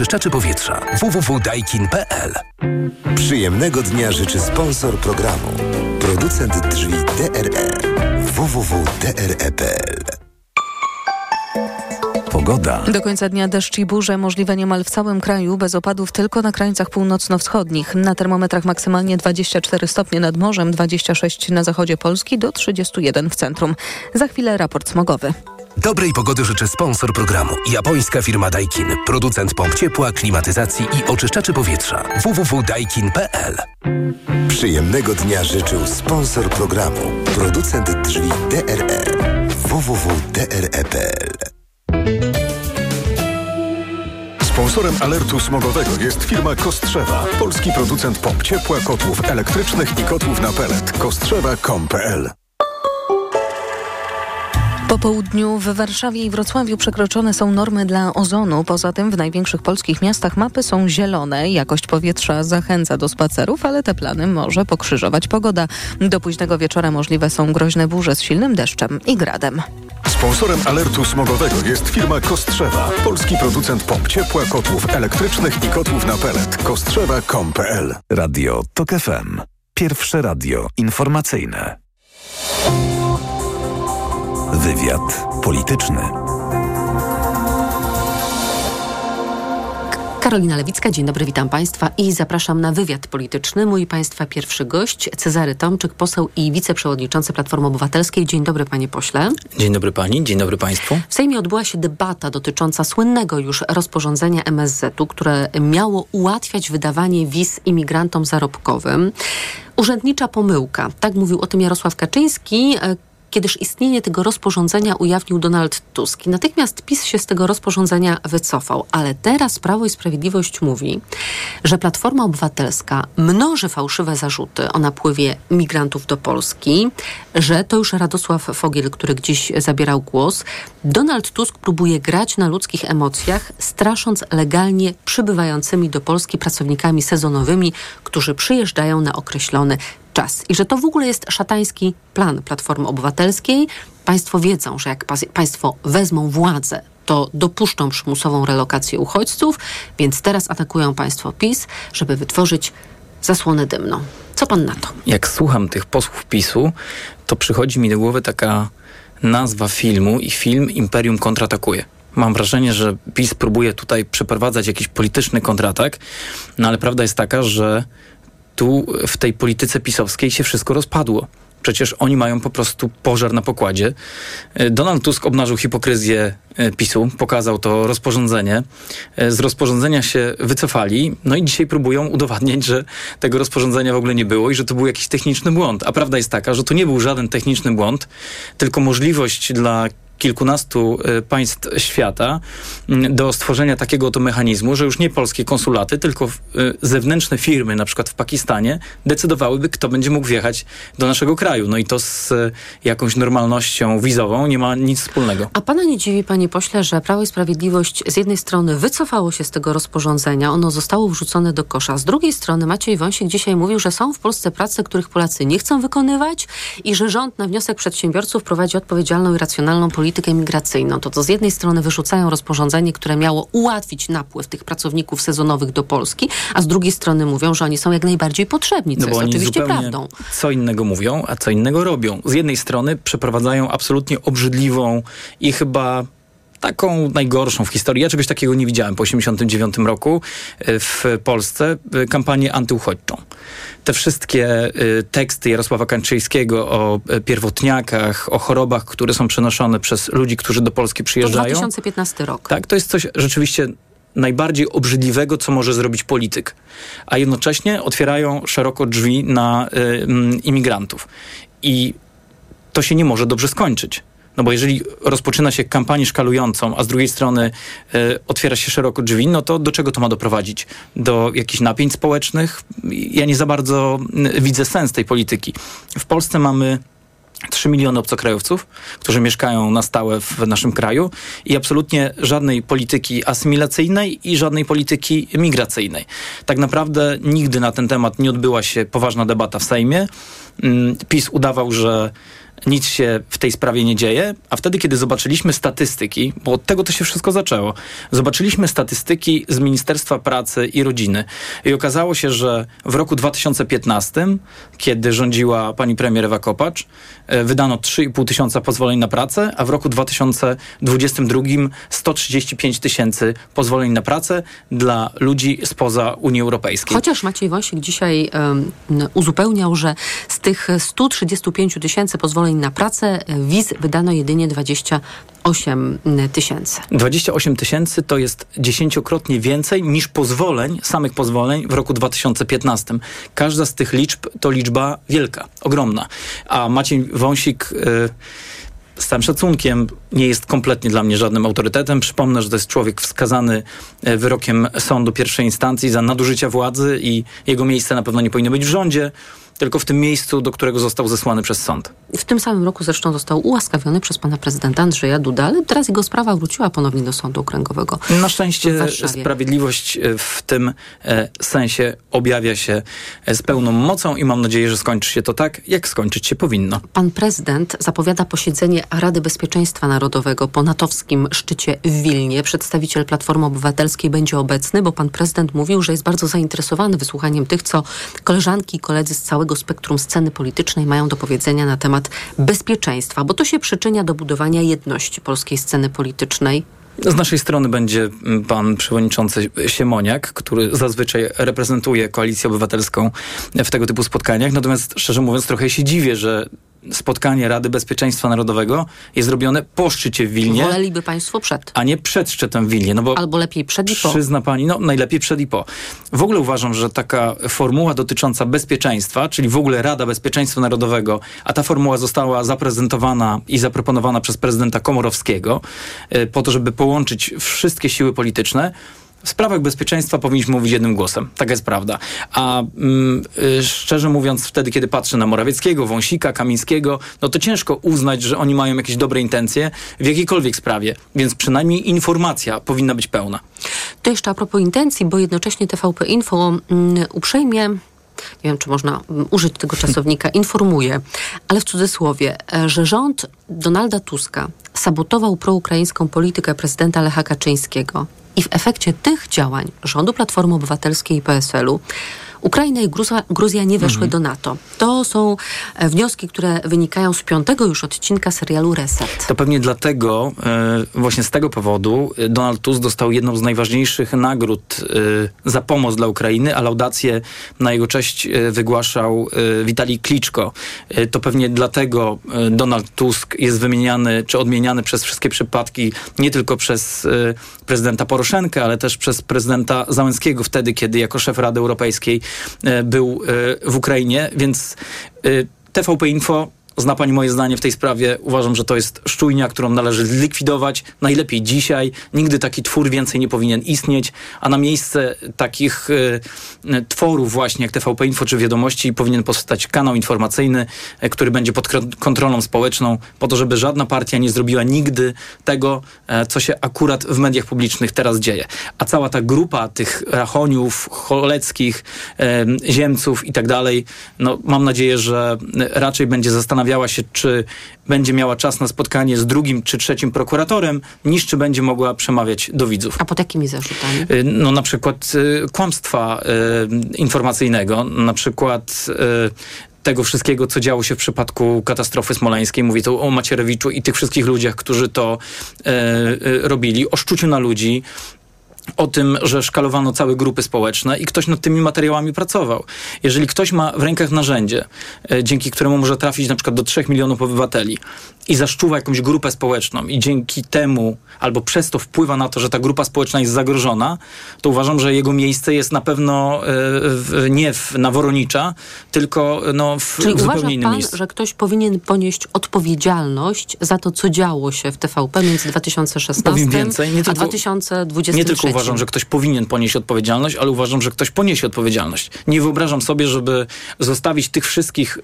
oczyszczaczy powietrza. www.daikin.pl Przyjemnego dnia życzy sponsor programu. Producent drzwi DRE. www.dre.pl Pogoda. Do końca dnia deszcz i burze możliwe niemal w całym kraju, bez opadów tylko na krańcach północno-wschodnich. Na termometrach maksymalnie 24 stopnie nad morzem, 26 na zachodzie Polski do 31 w centrum. Za chwilę raport smogowy. Dobrej pogody życzy sponsor programu. Japońska firma Daikin. Producent pomp ciepła, klimatyzacji i oczyszczaczy powietrza. www.daikin.pl Przyjemnego dnia życzył sponsor programu. Producent drzwi DRE. www.dre.pl Sponsorem alertu smogowego jest firma Kostrzewa, polski producent pomp ciepła, kotłów elektrycznych i kotłów na pelet. Kostrzewa.com.pl Po południu w Warszawie i Wrocławiu przekroczone są normy dla ozonu. Poza tym w największych polskich miastach mapy są zielone. Jakość powietrza zachęca do spacerów, ale te plany może pokrzyżować pogoda. Do późnego wieczora możliwe są groźne burze z silnym deszczem i gradem. Sponsorem alertu smogowego jest firma Kostrzewa, polski producent pomp ciepła, kotłów elektrycznych i kotłów na pelet. Kostrzewa.com.pl Radio TOK FM. Pierwsze radio informacyjne. Wywiad polityczny. Karolina Lewicka, dzień dobry, witam Państwa i zapraszam na wywiad polityczny. Mój Państwa pierwszy gość, Cezary Tomczyk, poseł i wiceprzewodniczący Platformy Obywatelskiej. Dzień dobry, panie pośle. Dzień dobry pani, dzień dobry państwu. W Sejmie odbyła się debata dotycząca słynnego już rozporządzenia MSZ-u, które miało ułatwiać wydawanie wiz imigrantom zarobkowym. Urzędnicza pomyłka, tak mówił o tym Jarosław Kaczyński, kiedyż istnienie tego rozporządzenia ujawnił Donald Tusk. Natychmiast PiS się z tego rozporządzenia wycofał. Ale teraz Prawo i Sprawiedliwość mówi, że Platforma Obywatelska mnoży fałszywe zarzuty o napływie migrantów do Polski, że to już Radosław Fogiel, który gdzieś zabierał głos. Donald Tusk próbuje grać na ludzkich emocjach, strasząc legalnie przybywającymi do Polski pracownikami sezonowymi, którzy przyjeżdżają na określony czas. I że to w ogóle jest szatański plan Platformy Obywatelskiej. Państwo wiedzą, że jak państwo wezmą władzę, to dopuszczą przymusową relokację uchodźców, więc teraz atakują państwo PiS, żeby wytworzyć zasłonę dymną. Co pan na to? Jak słucham tych posłów PiSu, to przychodzi mi do głowy taka nazwa filmu i film Imperium kontratakuje. Mam wrażenie, że PiS próbuje tutaj przeprowadzać jakiś polityczny kontratak, no ale prawda jest taka, że tu w tej polityce pisowskiej się wszystko rozpadło. Przecież oni mają po prostu pożar na pokładzie. E, Donald Tusk obnażył hipokryzję e, PiSu, pokazał to rozporządzenie. E, z rozporządzenia się wycofali, no i dzisiaj próbują udowadniać, że tego rozporządzenia w ogóle nie było i że to był jakiś techniczny błąd. A prawda jest taka, że to nie był żaden techniczny błąd, tylko możliwość dla kilkunastu e, państw świata do stworzenia takiego oto mechanizmu, że już nie polskie konsulaty, tylko e, zewnętrzne firmy, na przykład w Pakistanie, decydowałyby, kto będzie mógł wjechać do naszego kraju. No i to z e, jakąś normalnością wizową nie ma nic wspólnego. A pana nie dziwi, panie pośle, że Prawo i Sprawiedliwość z jednej strony wycofało się z tego rozporządzenia, ono zostało wrzucone do kosza. Z drugiej strony Maciej Wąsik dzisiaj mówił, że są w Polsce prace, których Polacy nie chcą wykonywać i że rząd na wniosek przedsiębiorców prowadzi odpowiedzialną i racjonalną politykę politykę migracyjną, to to z jednej strony wyrzucają rozporządzenie, które miało ułatwić napływ tych pracowników sezonowych do Polski, a z drugiej strony mówią, że oni są jak najbardziej potrzebni, co no jest oczywiście prawdą. Co innego mówią, a co innego robią. Z jednej strony przeprowadzają absolutnie obrzydliwą i chyba taką najgorszą w historii. Ja czegoś takiego nie widziałem po 1989 roku e, w Polsce, e, kampanię antyuchodźczą. Te wszystkie e, teksty Jarosława Kaczyńskiego o pierwotniakach, o chorobach, które są przenoszone przez ludzi, którzy do Polski przyjeżdżają. To 2015 rok. Tak, to jest coś rzeczywiście najbardziej obrzydliwego, co może zrobić polityk. A jednocześnie otwierają szeroko drzwi na y, imigrantów. I to się nie może dobrze skończyć. No bo jeżeli rozpoczyna się kampanię szkalującą, a z drugiej strony y, otwiera się szeroko drzwi, no to do czego to ma doprowadzić? Do jakichś napięć społecznych? Ja nie za bardzo widzę sens tej polityki. W Polsce mamy 3 miliony obcokrajowców, którzy mieszkają na stałe w naszym kraju i absolutnie żadnej polityki asymilacyjnej i żadnej polityki migracyjnej. Tak naprawdę nigdy na ten temat nie odbyła się poważna debata w Sejmie. Mm, PiS udawał, że nic się w tej sprawie nie dzieje, a wtedy, kiedy zobaczyliśmy statystyki, bo od tego to się wszystko zaczęło, zobaczyliśmy statystyki z Ministerstwa Pracy i Rodziny i okazało się, że w roku 2015, kiedy rządziła pani premier Ewa Kopacz, e, wydano 3,5 tysiąca pozwoleń na pracę, a w roku 2022 135 tysięcy pozwoleń na pracę dla ludzi spoza Unii Europejskiej. Chociaż Maciej Wąsik dzisiaj um, uzupełniał, że z tych 135 tysięcy pozwoleń na pracę e, wiz wydano jedynie 28 tysięcy. 28 tysięcy to jest dziesięciokrotnie więcej niż pozwoleń, samych pozwoleń w roku 2015. Każda z tych liczb to liczba wielka, ogromna. A Maciej Wąsik... Yy, z całym szacunkiem nie jest kompletnie dla mnie żadnym autorytetem. Przypomnę, że to jest człowiek wskazany e, wyrokiem sądu pierwszej instancji za nadużycia władzy i jego miejsce na pewno nie powinno być w rządzie tylko w tym miejscu, do którego został zesłany przez sąd. W tym samym roku zresztą został ułaskawiony przez pana prezydenta Andrzeja Duda, ale teraz jego sprawa wróciła ponownie do Sądu Okręgowego. Na szczęście sprawiedliwość e, w tym e, sensie objawia się e, z pełną mocą i mam nadzieję, że skończy się to tak, jak skończyć się powinno. Pan prezydent zapowiada posiedzenie Rady Bezpieczeństwa Narodowego po natowskim szczycie w Wilnie. Przedstawiciel Platformy Obywatelskiej będzie obecny, bo pan prezydent mówił, że jest bardzo zainteresowany wysłuchaniem tych, co koleżanki i koledzy z całego całego spektrum sceny politycznej mają do powiedzenia na temat bezpieczeństwa, bo to się przyczynia do budowania jedności polskiej sceny politycznej. Z naszej strony będzie mm, pan przewodniczący Siemoniak, który zazwyczaj reprezentuje koalicję obywatelską w tego typu spotkaniach. Natomiast szczerze mówiąc, trochę się dziwię, że spotkanie Rady Bezpieczeństwa Narodowego jest robione po szczycie w Wilnie. Woleliby państwo przed. A nie przed szczytem w Wilnie. No bo Albo lepiej przed i po. Przyzna pani, no najlepiej przed i po. W ogóle uważam, że taka formuła dotycząca bezpieczeństwa, czyli w ogóle Rada Bezpieczeństwa Narodowego, a ta formuła została zaprezentowana i zaproponowana przez prezydenta Komorowskiego e, po to, żeby połączyć wszystkie siły polityczne, w sprawach bezpieczeństwa powinniśmy mówić jednym głosem. Taka jest prawda. A mm, y, szczerze mówiąc, wtedy, kiedy patrzę na Morawieckiego, Wąsika, Kamińskiego, no to ciężko uznać, że oni mają jakieś dobre intencje w jakiejkolwiek sprawie. Więc przynajmniej informacja powinna być pełna. To jeszcze a propos intencji, bo jednocześnie TVP Info mm, uprzejmie nie wiem, czy można mm, użyć tego czasownika, informuje, ale w cudzysłowie, e, że rząd Donalda Tuska sabotował proukraińską politykę prezydenta Lecha Kaczyńskiego i w efekcie tych działań rządu Platformy Obywatelskiej i PSL-u Ukraina i Gruzja, Gruzja nie weszły mhm. do NATO. To są e, wnioski, które wynikają z piątego już odcinka serialu Reset. To pewnie dlatego, e, właśnie z tego powodu, e, Donald Tusk dostał jedną z najważniejszych nagród za pomoc dla Ukrainy, a laudację na jego cześć wygłaszał Witalij Kliczko. To pewnie dlatego Donald Tusk jest wymieniany, czy odmieniany przez wszystkie przypadki, nie tylko przez prezydenta Poroszenkę, ale też przez prezydenta Załęskiego wtedy, kiedy jako szef Rady Europejskiej był e, w Ukrainie, więc e, TVP Info Zna pani moje zdanie w tej sprawie. Uważam, że to jest szczujnia, którą należy zlikwidować. Najlepiej dzisiaj. Nigdy taki twór więcej nie powinien istnieć, a na miejsce takich y, tworów właśnie jak TVP Info czy Wiadomości powinien powstać kanał informacyjny, y, który będzie pod kontrolą społeczną, po to, żeby żadna partia nie zrobiła nigdy tego, y, co się akurat w mediach publicznych teraz dzieje. A cała ta grupa tych rachoniów, choleckich, ziemców i tak dalej, no mam nadzieję, że raczej będzie zastanawiać zastanawiała się, czy będzie miała czas na spotkanie z drugim czy trzecim prokuratorem, niż czy będzie mogła przemawiać do widzów. A pod jakimi zarzutami? Y, no na przykład y, kłamstwa y, informacyjnego, na przykład tego wszystkiego, co działo się w przypadku katastrofy smoleńskiej. Mówię tu o Macierewiczu i tych wszystkich ludziach, którzy to e, e, robili, o szczuciu na ludzi, o tym, że szkalowano całe grupy społeczne i ktoś nad tymi materiałami pracował. Jeżeli ktoś ma w rękach narzędzie, e, dzięki któremu może trafić na przykład do 3 milionów obywateli i zaszczuwa jakąś grupę społeczną i dzięki temu albo przez to wpływa na to, że ta grupa społeczna jest zagrożona, to uważam, że jego miejsce jest na pewno e, nie w, na Woronicza, tylko no, w, Czyli zupełnie uważa innym pan, miejscu. że ktoś powinien ponieść odpowiedzialność za to, co działo się w TVP między 2016 Powiem więcej, a 2026? Nie tylko uważam, że ktoś powinien ponieść odpowiedzialność, ale uważam, że ktoś poniesie odpowiedzialność. Nie wyobrażam sobie, żeby zostawić tych wszystkich y,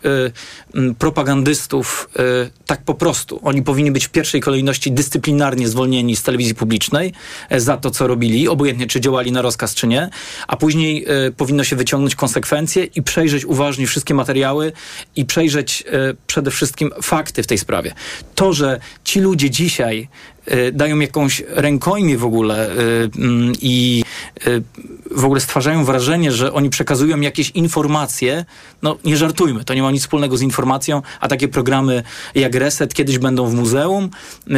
y, propagandystów y, tak po prostu. Oni powinni być w pierwszej kolejności dyscyplinarnie zwolnieni z telewizji publicznej y, za to, co robili, obojętnie czy działali na rozkaz, czy nie, a później y, powinno się wyciągnąć konsekwencje i przejrzeć uważnie wszystkie materiały i przejrzeć y, przede wszystkim fakty w tej sprawie. To, że ci ludzie dzisiaj dają jakąś rękojmię w ogóle y, mm, i y, w ogóle stwarzają wrażenie, że oni przekazują jakieś informacje, no nie żartujmy, to nie ma nic wspólnego z informacją, a takie programy jak Reset kiedyś będą w muzeum. Y,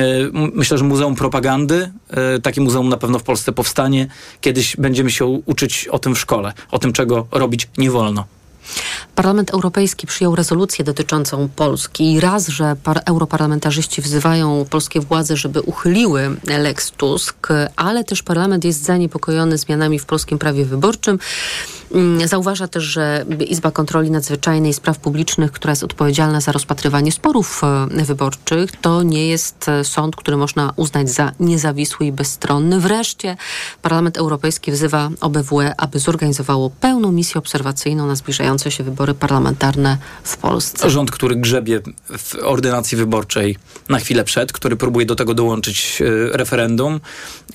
Myślę, że Muzeum Propagandy, y, takie muzeum na pewno w Polsce powstanie. Kiedyś będziemy się uczyć o tym w szkole, o tym, czego robić nie wolno. Parlament Europejski przyjął rezolucję dotyczącą Polski i raz, że par- europarlamentarzyści wzywają polskie władze, żeby uchyliły Lex Tusk, ale też parlament jest zaniepokojony zmianami w polskim prawie wyborczym. Mm, Zauważa też, że Izba Kontroli Nadzwyczajnej i Spraw Publicznych, która jest odpowiedzialna za rozpatrywanie sporów e, wyborczych, to nie jest e, sąd, który można uznać za niezawisły i bezstronny. Wreszcie Parlament Europejski wzywa OBWE, aby zorganizowało pełną misję obserwacyjną na zbliżające się wybory parlamentarne w Polsce. Rząd, który grzebie w ordynacji wyborczej na chwilę przed, który próbuje do tego dołączyć e, referendum,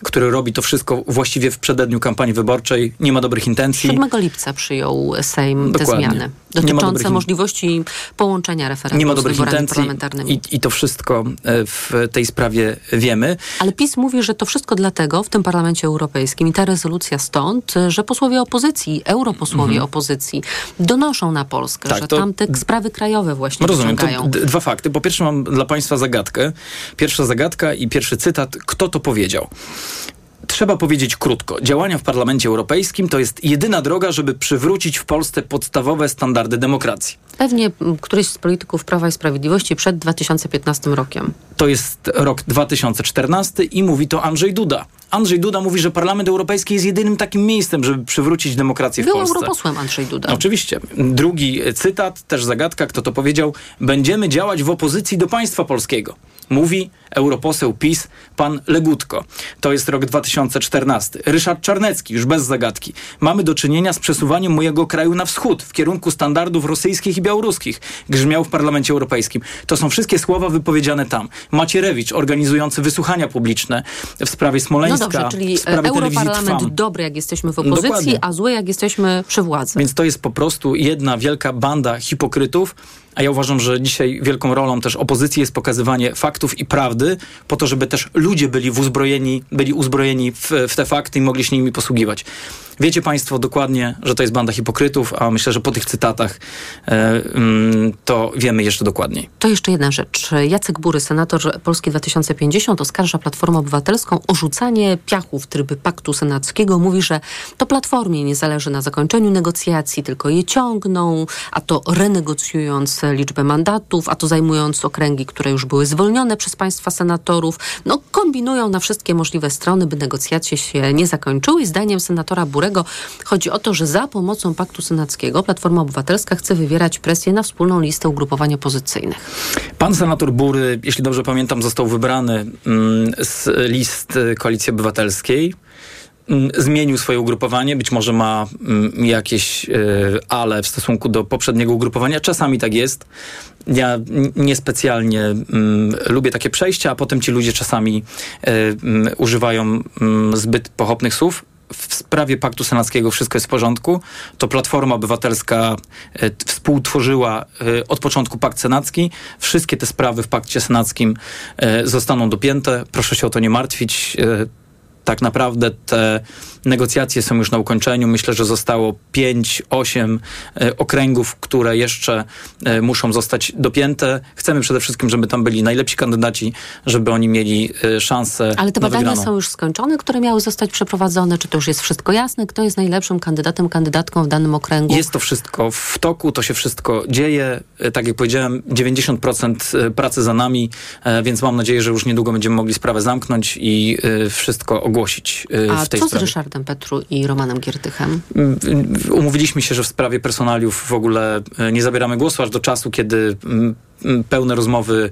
który robi to wszystko właściwie w przededniu kampanii wyborczej, nie ma dobrych intencji. 7 lipca przyjął Sejm te Dokładnie. zmiany Nie ma dotyczące możliwości połączenia referendum Nie ma z dobrych wyborami intencji parlamentarnymi. i, i to wszystko e, w tej sprawie wiemy. Ale PiS mówi, że to wszystko dlatego w tym parlamencie europejskim i ta rezolucja stąd, że posłowie opozycji, europosłowie opozycji donoszą na Polskę, Mhm. Tak, że to- tam te sprawy krajowe właśnie Rozumiem, wyciągają. dwa fakty. Po pierwsze mam dla Państwa zagadkę. Pierwsza zagadka i pierwszy cytat. Kto to powiedział? Trzeba powiedzieć krótko. Działania w Parlamencie Europejskim to jest jedyna droga, żeby przywrócić w Polsce podstawowe standardy demokracji. Pewnie któryś z polityków Prawa i Sprawiedliwości przed 2015 rokiem. To jest rok 2014 i mówi to Andrzej Duda. Andrzej Duda mówi, że Parlament Europejski jest jedynym takim miejscem, żeby przywrócić demokrację w Był Polsce. europosłem Andrzej Duda. Oczywiście. Drugi cytat, też zagadka, kto to powiedział. Będziemy działać w opozycji do państwa polskiego. Mówi europoseł PiS, pan Legutko. To jest rok 2014. Ryszard Czarnecki, już bez zagadki. Mamy do czynienia z przesuwaniem mojego kraju na wschód, w kierunku standardów rosyjskich i białoruskich. Grzmiał w Parlamencie Europejskim. To są wszystkie słowa wypowiedziane tam. Macierewicz, organizujący wysłuchania publiczne w sprawie Smoleńska, dobrze, czyli telewizji Europarlament dobry, jak jesteśmy w opozycji, Dokładnie. a zły, jak jesteśmy przy władzy. Więc to jest po prostu jedna wielka banda hipokrytów, a ja uważam, że dzisiaj wielką rolą też opozycji jest pokazywanie faktów i prawdy, po to, żeby też ludzie byli uzbrojeni, byli uzbrojeni w, w te fakty i mogli się nimi posługiwać. Wiecie Państwo dokładnie, że to jest banda hipokrytów, a myślę, że po tych cytatach e, mm, to wiemy jeszcze dokładniej. To jeszcze jedna rzecz. Jacek Bury, senator Polski 2050, oskarża Platformę Obywatelską o rzucanie piachu w tryby paktu senackiego. Mówi, że to Platformie nie zależy na zakończeniu negocjacji, tylko je ciągną, a to renegocjując liczbę mandatów, a to zajmując okręgi, które już były zwolnione przez państwa senatorów. No, kombinują na wszystkie możliwe strony, by negocjacje się nie zakończyły. Zdaniem senatora Burego chodzi o to, że za pomocą paktu senackiego Platforma Obywatelska chce wywierać presję na wspólną listę ugrupowań opozycyjnych. Pan senator Bury, jeśli dobrze pamiętam, został wybrany mm, z list Koalicji Obywatelskiej. Mm, Zmienił swoje ugrupowanie, być może ma mm, jakieś y, ale w stosunku do poprzedniego ugrupowania. Czasami tak jest. Ja niespecjalnie mm, lubię takie przejścia, a potem ci ludzie czasami mm, używają zbyt pochopnych słów w sprawie Paktu Senackiego wszystko jest w porządku, to Platforma Obywatelska e, współtworzyła e, od początku Pakt Senacki. Wszystkie te sprawy w Pakcie Senackim e, zostaną dopięte. Proszę się o to nie martwić. E, tak naprawdę te negocjacje są już na ukończeniu. Myślę, że zostało 5-8 okręgów, które jeszcze e, muszą zostać dopięte. Chcemy przede wszystkim, żeby tam byli najlepsi kandydaci, żeby oni mieli e, szansę Ale te badania wygraną. są już skończone, które miały zostać przeprowadzone? Czy to już jest wszystko jasne? Kto jest najlepszym kandydatem, kandydatką w danym okręgu? Jest to wszystko w toku, to się wszystko dzieje. E, Tak jak powiedziałem, 90% pracy za nami, e, więc mam nadzieję, że już niedługo będziemy mogli sprawę zamknąć i e, wszystko ogłosić ogłosić A w tej co sprawie. z Ryszardem Petru i Romanem Giertychem? Umówiliśmy się, że w sprawie personaliów w ogóle e, nie zabieramy głosu aż do czasu, kiedy mm, mm, pełne rozmowy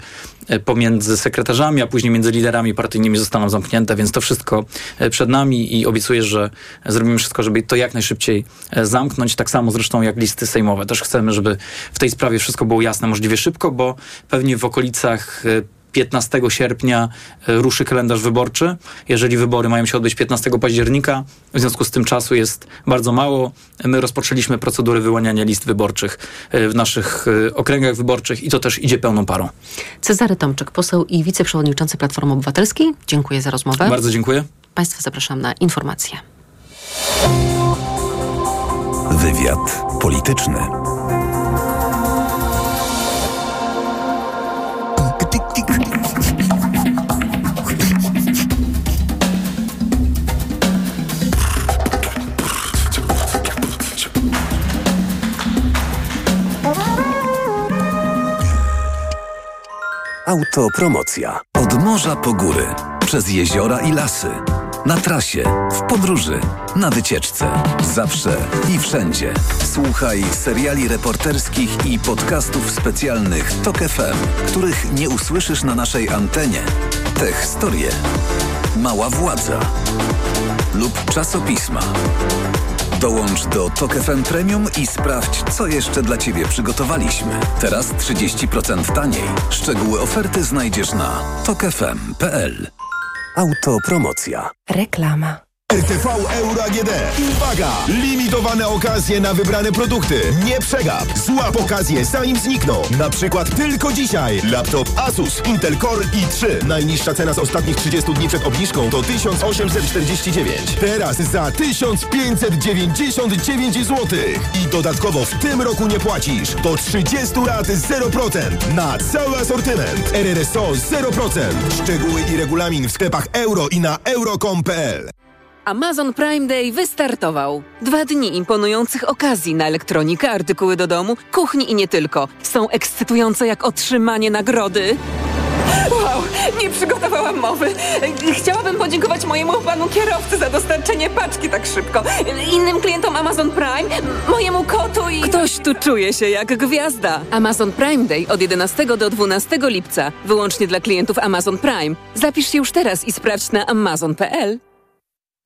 e, pomiędzy sekretarzami, a później między liderami partyjnymi zostaną zamknięte, więc to wszystko przed nami i obiecuję, że zrobimy wszystko, żeby to jak najszybciej zamknąć. Tak samo zresztą jak listy sejmowe. Też chcemy, żeby w tej sprawie wszystko było jasne możliwie szybko, bo pewnie w okolicach 15 sierpnia e, ruszy kalendarz wyborczy. Jeżeli wybory mają się odbyć 15 października, w związku z tym czasu jest bardzo mało. My rozpoczęliśmy procedury wyłaniania list wyborczych e, w naszych e, okręgach wyborczych i to też idzie pełną parą. Cezary Tomczyk, poseł i wiceprzewodniczący Platformy Obywatelskiej. Dziękuję za rozmowę. Bardzo dziękuję. Państwa zapraszam na informacje. Wywiad polityczny. Autopromocja. Od morza po góry, przez jeziora i lasy. Na trasie, w podróży, na wycieczce. Zawsze i wszędzie. Słuchaj seriali reporterskich i podcastów specjalnych TOK FM, których nie usłyszysz na naszej antenie. Te historie. Mała władza. Lub czasopisma. Dołącz do TOK FM Premium i sprawdź, co jeszcze dla Ciebie przygotowaliśmy. Teraz 30% taniej. Szczegóły oferty znajdziesz na tokefm.pl. Autopromocja. Reklama. RTV Euro AGD. Uwaga! Limitowane okazje na wybrane produkty. Nie przegap. Złap okazję, zanim znikną. Na przykład tylko dzisiaj. Laptop Asus Intel Core i3. Najniższa cena z ostatnich 30 dni przed obniżką to 1849. Teraz za 1599 zł. I dodatkowo w tym roku nie płacisz. Do 30 lat 0% na cały asortyment. RRSO 0%. Szczegóły i regulamin w sklepach euro i na euro.com.pl. Amazon Prime Day wystartował. Dwa dni imponujących okazji na elektronikę, artykuły do domu, kuchni i nie tylko. Są ekscytujące jak otrzymanie nagrody. Wow, nie przygotowałam mowy. Chciałabym podziękować mojemu panu kierowcy za dostarczenie paczki tak szybko. Innym klientom Amazon Prime, mojemu kotu i... Ktoś tu czuje się jak gwiazda. Amazon Prime Day od 11 do 12 lipca. Wyłącznie dla klientów Amazon Prime. Zapisz się już teraz i sprawdź na amazon.pl.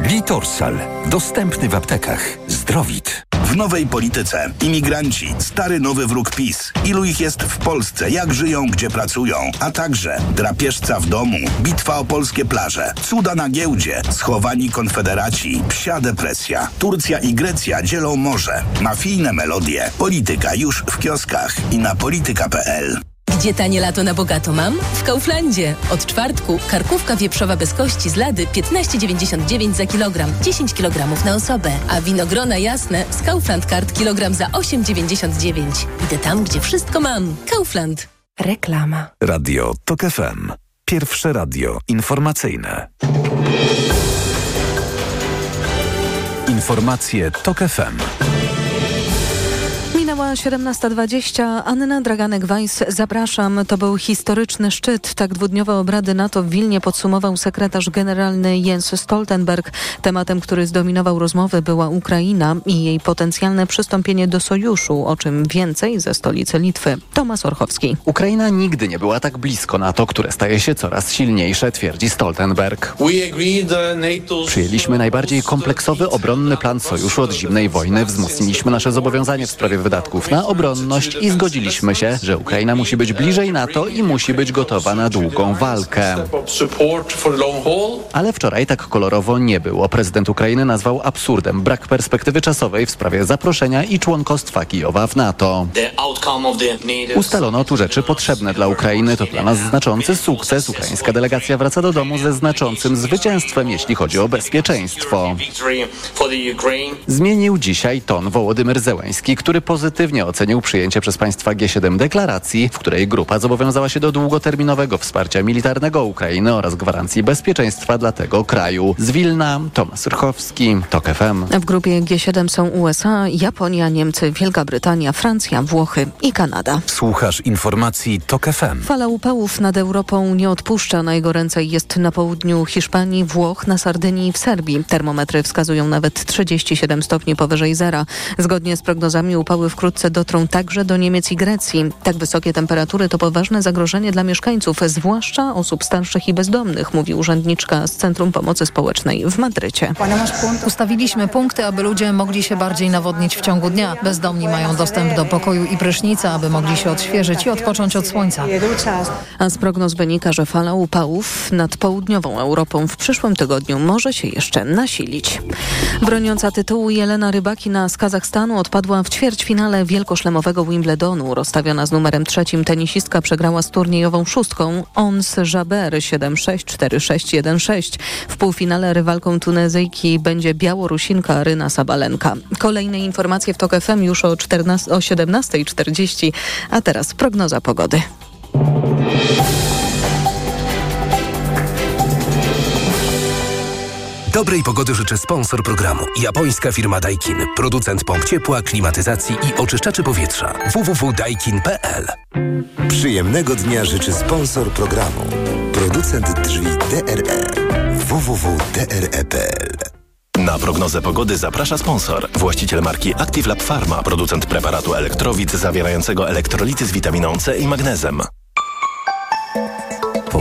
Litorsal. Dostępny w aptekach. Zdrowit. W nowej polityce. Imigranci. Stary nowy wróg PiS. Ilu ich jest w Polsce? Jak żyją? Gdzie pracują? A także drapieżca w domu. Bitwa o polskie plaże. Cuda na giełdzie. Schowani konfederaci. Psia depresja. Turcja i Grecja dzielą morze. Mafijne melodie. Polityka już w kioskach i na polityka.pl. Gdzie tanie lato na bogato mam? W Kauflandzie. Od czwartku karkówka wieprzowa bez kości z lady 15,99 za kilogram, 10 kg na osobę. A winogrona jasne z Kaufland Card kilogram za 8,99. Idę tam, gdzie wszystko mam. Kaufland. Reklama. Radio TOK FM. Pierwsze radio informacyjne. Informacje TOK FM. Minęła 17.20. Anna Draganek-Weiss, zapraszam. To był historyczny szczyt. Tak dwudniowe obrady NATO w Wilnie podsumował sekretarz generalny Jens Stoltenberg. Tematem, który zdominował rozmowy była Ukraina i jej potencjalne przystąpienie do sojuszu, o czym więcej ze stolicy Litwy. Tomasz Orchowski. Ukraina nigdy nie była tak blisko NATO, które staje się coraz silniejsze, twierdzi Stoltenberg. Przyjęliśmy najbardziej kompleksowy obronny plan sojuszu od zimnej wojny, wzmocniliśmy nasze zobowiązania w sprawie wydarzeń na obronność i zgodziliśmy się, że Ukraina musi być bliżej NATO i musi być gotowa na długą walkę. Ale wczoraj tak kolorowo nie było. Prezydent Ukrainy nazwał absurdem brak perspektywy czasowej w sprawie zaproszenia i członkostwa Kijowa w NATO. Ustalono tu rzeczy potrzebne dla Ukrainy. To dla nas znaczący sukces. Ukraińska delegacja wraca do domu ze znaczącym zwycięstwem, jeśli chodzi o bezpieczeństwo. Zmienił dzisiaj ton Wołodymyr Zełański, który pozytywnie ocenił przyjęcie przez państwa G7 deklaracji, w której grupa zobowiązała się do długoterminowego wsparcia militarnego Ukrainy oraz gwarancji bezpieczeństwa dla tego kraju. Z Wilna, Tomasz Rychowski, TOK FM. W grupie G7 są USA, Japonia, Niemcy, Wielka Brytania, Francja, Włochy i Kanada. Słuchasz informacji TOK FM. Fala upałów nad Europą nie odpuszcza. Najgoręcej jest na południu Hiszpanii, Włoch, na Sardynii i w Serbii. Termometry wskazują nawet 37 stopni powyżej zera. Zgodnie z prognozami upały wkrótce dotrą także do Niemiec i Grecji. Tak wysokie temperatury to poważne zagrożenie dla mieszkańców, zwłaszcza osób starszych i bezdomnych, mówi urzędniczka z Centrum Pomocy Społecznej w Madrycie. Ustawiliśmy punkty, aby ludzie mogli się bardziej nawodnić w ciągu dnia. Bezdomni mają dostęp do pokoju i prysznica, aby mogli się odświeżyć i odpocząć od słońca. A z prognoz wynika, że fala upałów nad południową Europą w przyszłym tygodniu może się jeszcze nasilić. Broniąca tytułu Jelena Rybakina z Kazachstanu odpadła w ćwierćfinale wielkoszlemowego Wimbledonu. Rozstawiona z numerem trzecim tenisistka przegrała z turniejową szóstką Ons Jaber 7-6, 4-6, 1-6. W półfinale rywalką Tunezyjki będzie Białorusinka Ryna Sabalenka. Kolejne informacje w TOK FM już o, 14, o 17.40, a teraz prognoza pogody. Dobrej pogody życzę sponsor programu. Japońska firma Daikin. Producent pomp ciepła, klimatyzacji i oczyszczaczy powietrza. www.daikin.pl Przyjemnego dnia życzy sponsor programu. Producent drzwi DRE. www.dre.pl Na prognozę pogody zaprasza sponsor. Właściciel marki Active Lab Pharma, producent preparatu elektrowid zawierającego elektrolity z witaminą C i magnezem.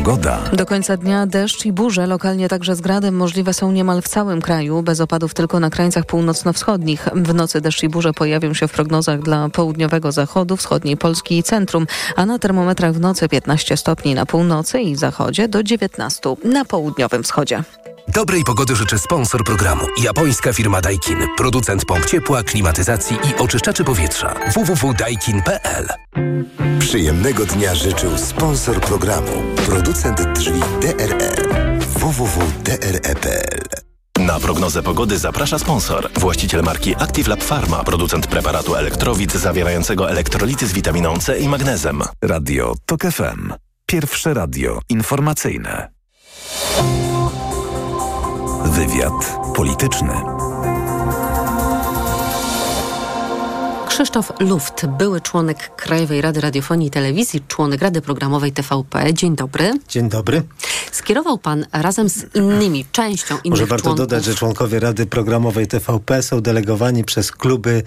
Pogoda. Do końca dnia deszcz i burze, lokalnie także z gradem, możliwe są niemal w całym kraju, bez opadów tylko na krańcach północno-wschodnich. W nocy deszcz i burze pojawią się w prognozach dla południowego zachodu, wschodniej Polski i centrum, a na termometrach w nocy 15 stopni na północy i zachodzie do 19 na południowym wschodzie. Dobrej pogody życzę sponsor programu. Japońska firma Daikin. Producent pomp ciepła, klimatyzacji i oczyszczaczy powietrza. www.daikin.pl Przyjemnego dnia życzył sponsor programu. Producent drzwi DRE. www.dre.pl Na prognozę pogody zaprasza sponsor. Właściciel marki Active Lab Pharma, producent preparatu elektrowid zawierającego elektrolity z witaminą C i magnezem. Radio TOK FM. Pierwsze radio informacyjne. Wywiad polityczny. Krzysztof Luft, były członek Krajowej Rady Radiofonii i Telewizji, członek Rady Programowej TVP. Dzień dobry. Dzień dobry. Skierował pan razem z innymi, częścią innych Może warto członków... dodać, że członkowie Rady Programowej TVP są delegowani przez kluby,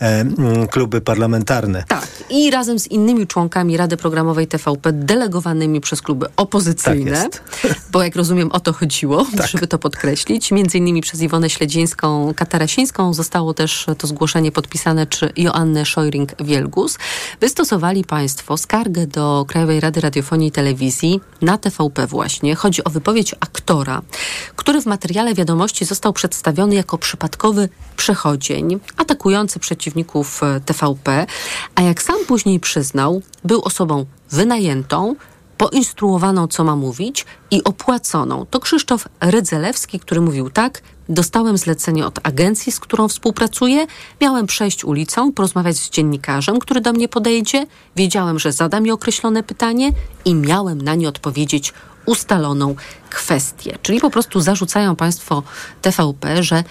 e, kluby parlamentarne. Tak. I razem z innymi członkami Rady Programowej TVP delegowanymi przez kluby opozycyjne, Tak bo jak rozumiem o to chodziło, Tak. żeby to podkreślić. Między innymi przez Iwonę Śledzińską, Katarasińską zostało też to zgłoszenie podpisane, czy Joannę Szojring-Wielgus. Wystosowali państwo skargę do Krajowej Rady Radiofonii i Telewizji na TVP właśnie. Chodzi o wypowiedź aktora, który w materiale wiadomości został przedstawiony jako przypadkowy przechodzień, atakujący przeciwników e, TVP, a jak sam później przyznał, był osobą wynajętą, poinstruowaną, co ma mówić i opłaconą. To Krzysztof Rydzelewski, który mówił tak, dostałem zlecenie od agencji, z którą współpracuję, miałem przejść ulicą, porozmawiać z dziennikarzem, który do mnie podejdzie, wiedziałem, że zada mi określone pytanie i miałem na nie odpowiedzieć ustaloną kwestię. Czyli po prostu zarzucają państwo TVP, że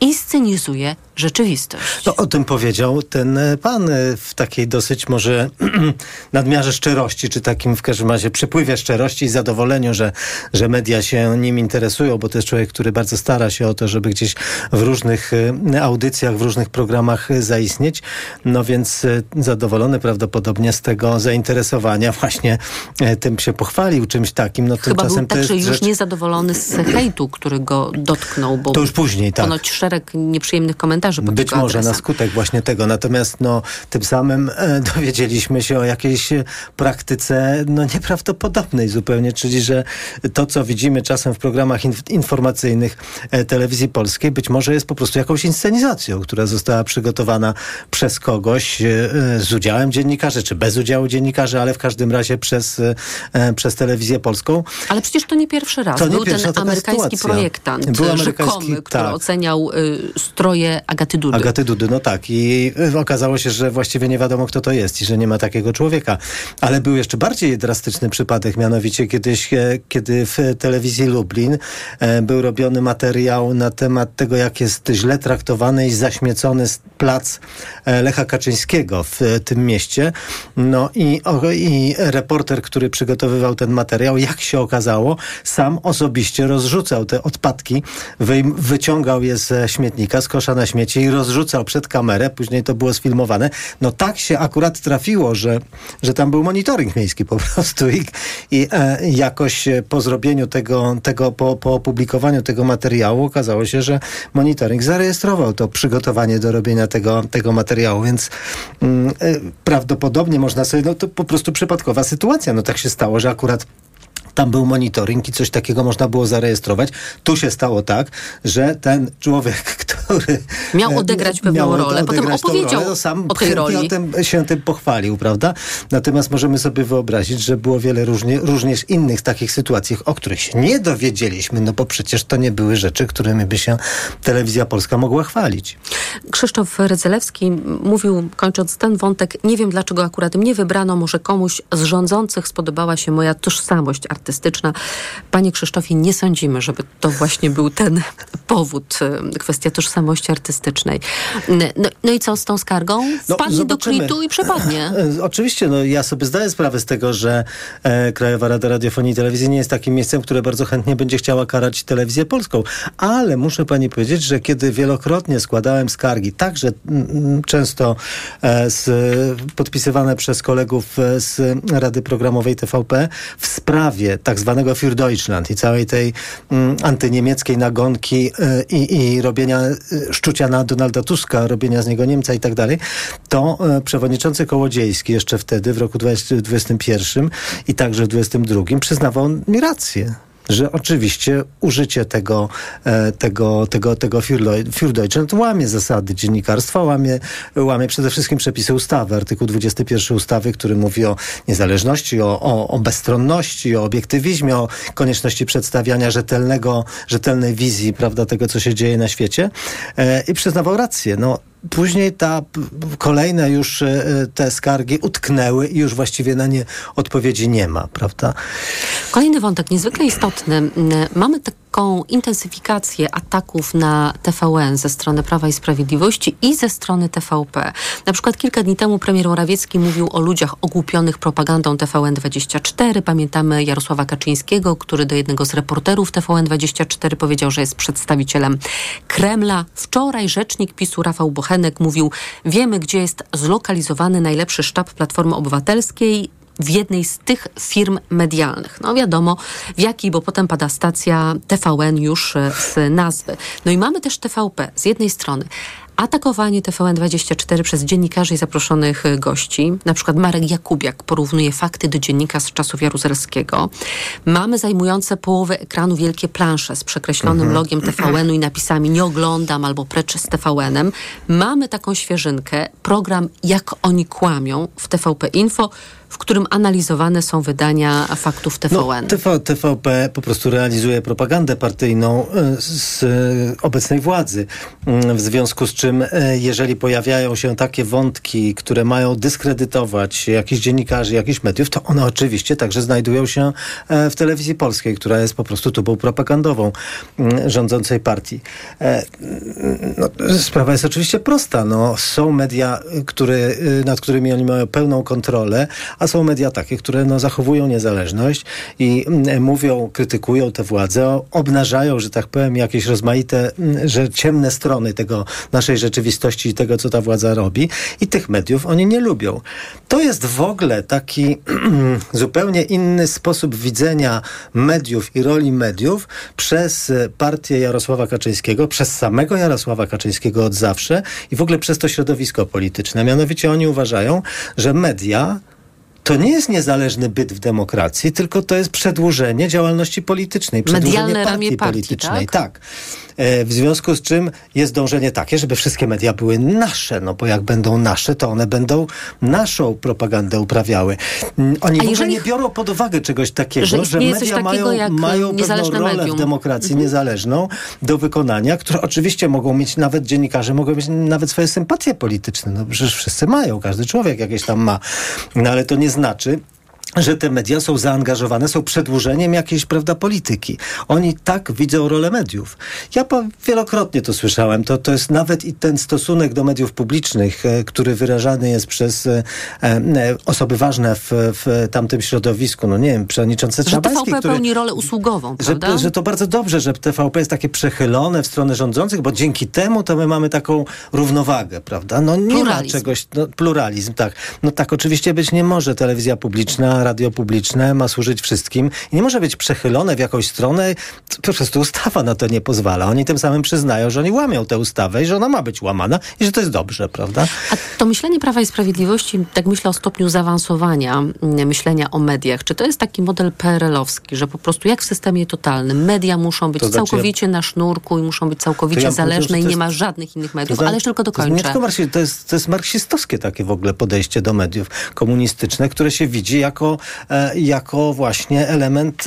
inscenizuje rzeczywistość. No, o tym powiedział ten e, pan e, w takiej dosyć może nadmiarze szczerości, czy takim w każdym razie przypływie szczerości i zadowoleniu, że, że media się nim interesują, bo to jest człowiek, który bardzo stara się o to, żeby gdzieś w różnych e, audycjach, w różnych programach zaistnieć. No więc zadowolony prawdopodobnie z tego zainteresowania właśnie tym się pochwalił czymś takim. No Chyba był to także już rzecz... niezadowolony z hejtu, który go dotknął, bo To już później, tak. ponoć szereg nieprzyjemnych komentarzy pod Być może adresem. na skutek właśnie tego. Natomiast no, tym samym e, dowiedzieliśmy się o jakiejś e, praktyce no, nieprawdopodobnej zupełnie, czyli że to, co widzimy czasem w programach inf- informacyjnych e, telewizji polskiej, być może jest po prostu jakąś inscenizacją, która została przygotowana przez kogoś e, e, z udziałem dziennikarzy, czy bez udziału dziennikarzy, ale w każdym razie przez, e, przez telewizję polską. Ale przecież to nie pierwszy raz. To nie Był pierwsza ten amerykański sytuacja. projektant, Był amerykański- rzekomy, który tak. oceniał y, stroje Agaty Dudy. Agaty Dudy, no tak. I y, okazało się, że właściwie nie wiadomo, kto to jest i że nie ma takiego człowieka. Ale był jeszcze bardziej drastyczny przypadek, mianowicie kiedyś, e, kiedy w telewizji Lublin e, był robiony materiał na temat tego, jak jest źle traktowany i zaśmiecony plac e, Lecha Kaczyńskiego w tym mieście. No i, i reporter, który przygotowywał ten materiał, jak się okazało, sam osobiście rozrzucał te odpadki, wyciągał je ze śmietnika, z kosza na śmieci i rozrzucał przed kamerę. Później to było sfilmowane. No tak się akurat trafiło, że, że tam był monitoring miejski po prostu i, i e, jakoś e, po zrobieniu tego, tego po, po opublikowaniu tego materiału okazało się, że monitoring zarejestrował to przygotowanie do robienia tego, tego materiału, więc mm, e, prawdopodobnie można sobie, no to po prostu przypadkowa sytuacja. No tak się stało, że akurat tam był monitoring i coś takiego można było zarejestrować. Tu się stało tak, że ten człowiek, który Miał e, odegrać pewną miał rolę, potem odegrać tą opowiedział rolę, sam o tej roli. O tym, się tym pochwalił, prawda? Natomiast możemy sobie wyobrazić, że było wiele różnie, również innych takich sytuacji, o których się nie dowiedzieliśmy, no bo przecież to nie były rzeczy, którymi by się telewizja polska mogła chwalić. Krzysztof Rydzelewski mówił, kończąc ten wątek, nie wiem dlaczego akurat mnie wybrano, może komuś z rządzących spodobała się moja tożsamość artystyczna. Panie Krzysztofie, nie sądzimy, żeby to właśnie był ten powód, y, kwestia tożsamości artystycznej. No, no i co z tą skargą? Wpadnie do zobaczymy. kwitu i przepadnie. Oczywiście, no ja sobie zdaję sprawę z tego, że e, Krajowa Rada Radiofonii i Telewizji nie jest takim miejscem, które bardzo chętnie będzie chciała karać telewizję polską. Ale muszę pani powiedzieć, że kiedy wielokrotnie składałem skargi, także mm, mm, często e, z, podpisywane przez kolegów e, z Rady Programowej TVP w sprawie tak zwanego Für Deutschland i całej tej mm, antyniemieckiej nagonki e, i, i robienia e, szczucia na Donalda Tuska, robienia z niego Niemca i tak dalej, to e, przewodniczący Kołodziejski jeszcze wtedy w roku 2021 i także w 2022 przyznawał mi rację. Że oczywiście użycie tego, e, tego, tego, tego Für łamie zasady dziennikarstwa, łamie, łamie przede wszystkim przepisy ustawy, artykuł 21 ustawy, który mówi o niezależności, o, o, o bezstronności, o obiektywizmie, o konieczności przedstawiania rzetelnego, rzetelnej wizji prawda, tego, co się dzieje na świecie. E, I przyznawał rację. No, Później ta kolejne już e, te skargi utknęły i już właściwie na nie odpowiedzi nie ma, prawda? Kolejny wątek, niezwykle istotny. Mamy taką intensyfikację ataków na TVN ze strony Prawa i Sprawiedliwości i ze strony TVP. Na przykład kilka dni temu premier Morawiecki mówił o ludziach ogłupionych propagandą TVN24. Pamiętamy Jarosława Kaczyńskiego, który do jednego z reporterów TVN24 powiedział, że jest przedstawicielem Kremla. Wczoraj rzecznik PiSu Rafał Bochenek mówił, wiemy gdzie jest zlokalizowany najlepszy sztab Platformy Obywatelskiej w jednej z tych firm medialnych. No wiadomo w jakiej, bo potem pada stacja TVN już e, z nazwy. No i mamy też TVP z jednej strony. Atakowanie TVN24 przez dziennikarzy i zaproszonych e, gości. Na przykład Marek Jakubiak porównuje fakty do dziennika z czasów Jaruzelskiego. Mamy zajmujące połowę ekranu wielkie plansze z przekreślonym logiem TVN-u i napisami nie oglądam albo precz z TVN-em. Mamy taką świeżynkę, program Jak oni kłamią w TVP Info, w którym analizowane są wydania faktów TVN. No, TV, TVP po prostu realizuje propagandę partyjną e, z e, obecnej władzy. Mm, W związku z czym, e, jeżeli pojawiają się takie wątki, które mają dyskredytować jakichś dziennikarzy, jakichś mediów, to one oczywiście także znajdują się w telewizji polskiej, która jest po prostu tubą propagandową mm, rządzącej partii. E, no, sprawa jest oczywiście prosta. No, są media, które, nad którymi oni mają pełną kontrolę, a są media takie, które no, zachowują niezależność i mm, mówią, krytykują te władze, obnażają, że tak powiem, jakieś rozmaite, mm, że ciemne strony tego naszej rzeczywistości i tego, co ta władza robi i tych mediów oni nie lubią. To jest w ogóle taki zupełnie inny sposób widzenia mediów i roli mediów przez partię Jarosława Kaczyńskiego, przez samego Jarosława Kaczyńskiego od zawsze i w ogóle przez to środowisko polityczne. Mianowicie oni uważają, że media to nie jest niezależny byt w demokracji, tylko to jest przedłużenie działalności politycznej, przedłużenie Medialne partii, partii politycznej. tak? tak. E, w związku z czym jest dążenie takie, żeby wszystkie media były nasze, no bo jak będą nasze, to one będą naszą propagandę uprawiały. Mm, Oni A w ogóle jeżeli- nie biorą pod uwagę czegoś takiego, Że że, media mają, mają pewną rolę medium. w demokracji Mhm. niezależną do wykonania, które oczywiście mogą mieć, nawet dziennikarze mogą mieć nawet swoje sympatie polityczne. No przecież wszyscy mają, każdy człowiek jakieś tam ma. No ale to nie znaczy, że te media są zaangażowane, są przedłużeniem jakiejś, prawda, polityki. Oni tak widzą rolę mediów. Ja wielokrotnie to słyszałem. To, to jest nawet i ten stosunek do mediów publicznych, e, który wyrażany jest przez e, e, osoby ważne w, w tamtym środowisku. No nie wiem, przewodniczący Że Trzabański, TVP który... pełni rolę usługową, prawda? Że, że to bardzo dobrze, że TVP jest takie przechylone w stronę rządzących, bo dzięki temu to my mamy taką równowagę, prawda? No nie Pluralizm. ma czegoś, no, pluralizm, tak. No tak oczywiście być nie może. Telewizja publiczna, radio publiczne ma służyć wszystkim i nie może być przechylone w jakąś stronę. Po prostu ustawa na to nie pozwala. Oni tym samym przyznają, że oni łamią tę ustawę i że ona ma być łamana i że to jest dobrze, prawda? A to myślenie Prawa i Sprawiedliwości, tak myślę o stopniu zaawansowania mm, myślenia o mediach, czy to jest taki model PRL-owski, że po prostu jak w systemie totalnym media muszą być To znaczy, całkowicie na sznurku i muszą być całkowicie ja zależne i nie jest- ma żadnych innych mediów, To zna- ale tylko to jest nie dokończę. tylko marksi- to, jest, to jest marksistowskie takie w ogóle podejście do mediów komunistyczne, które się widzi jako, e, jako właśnie element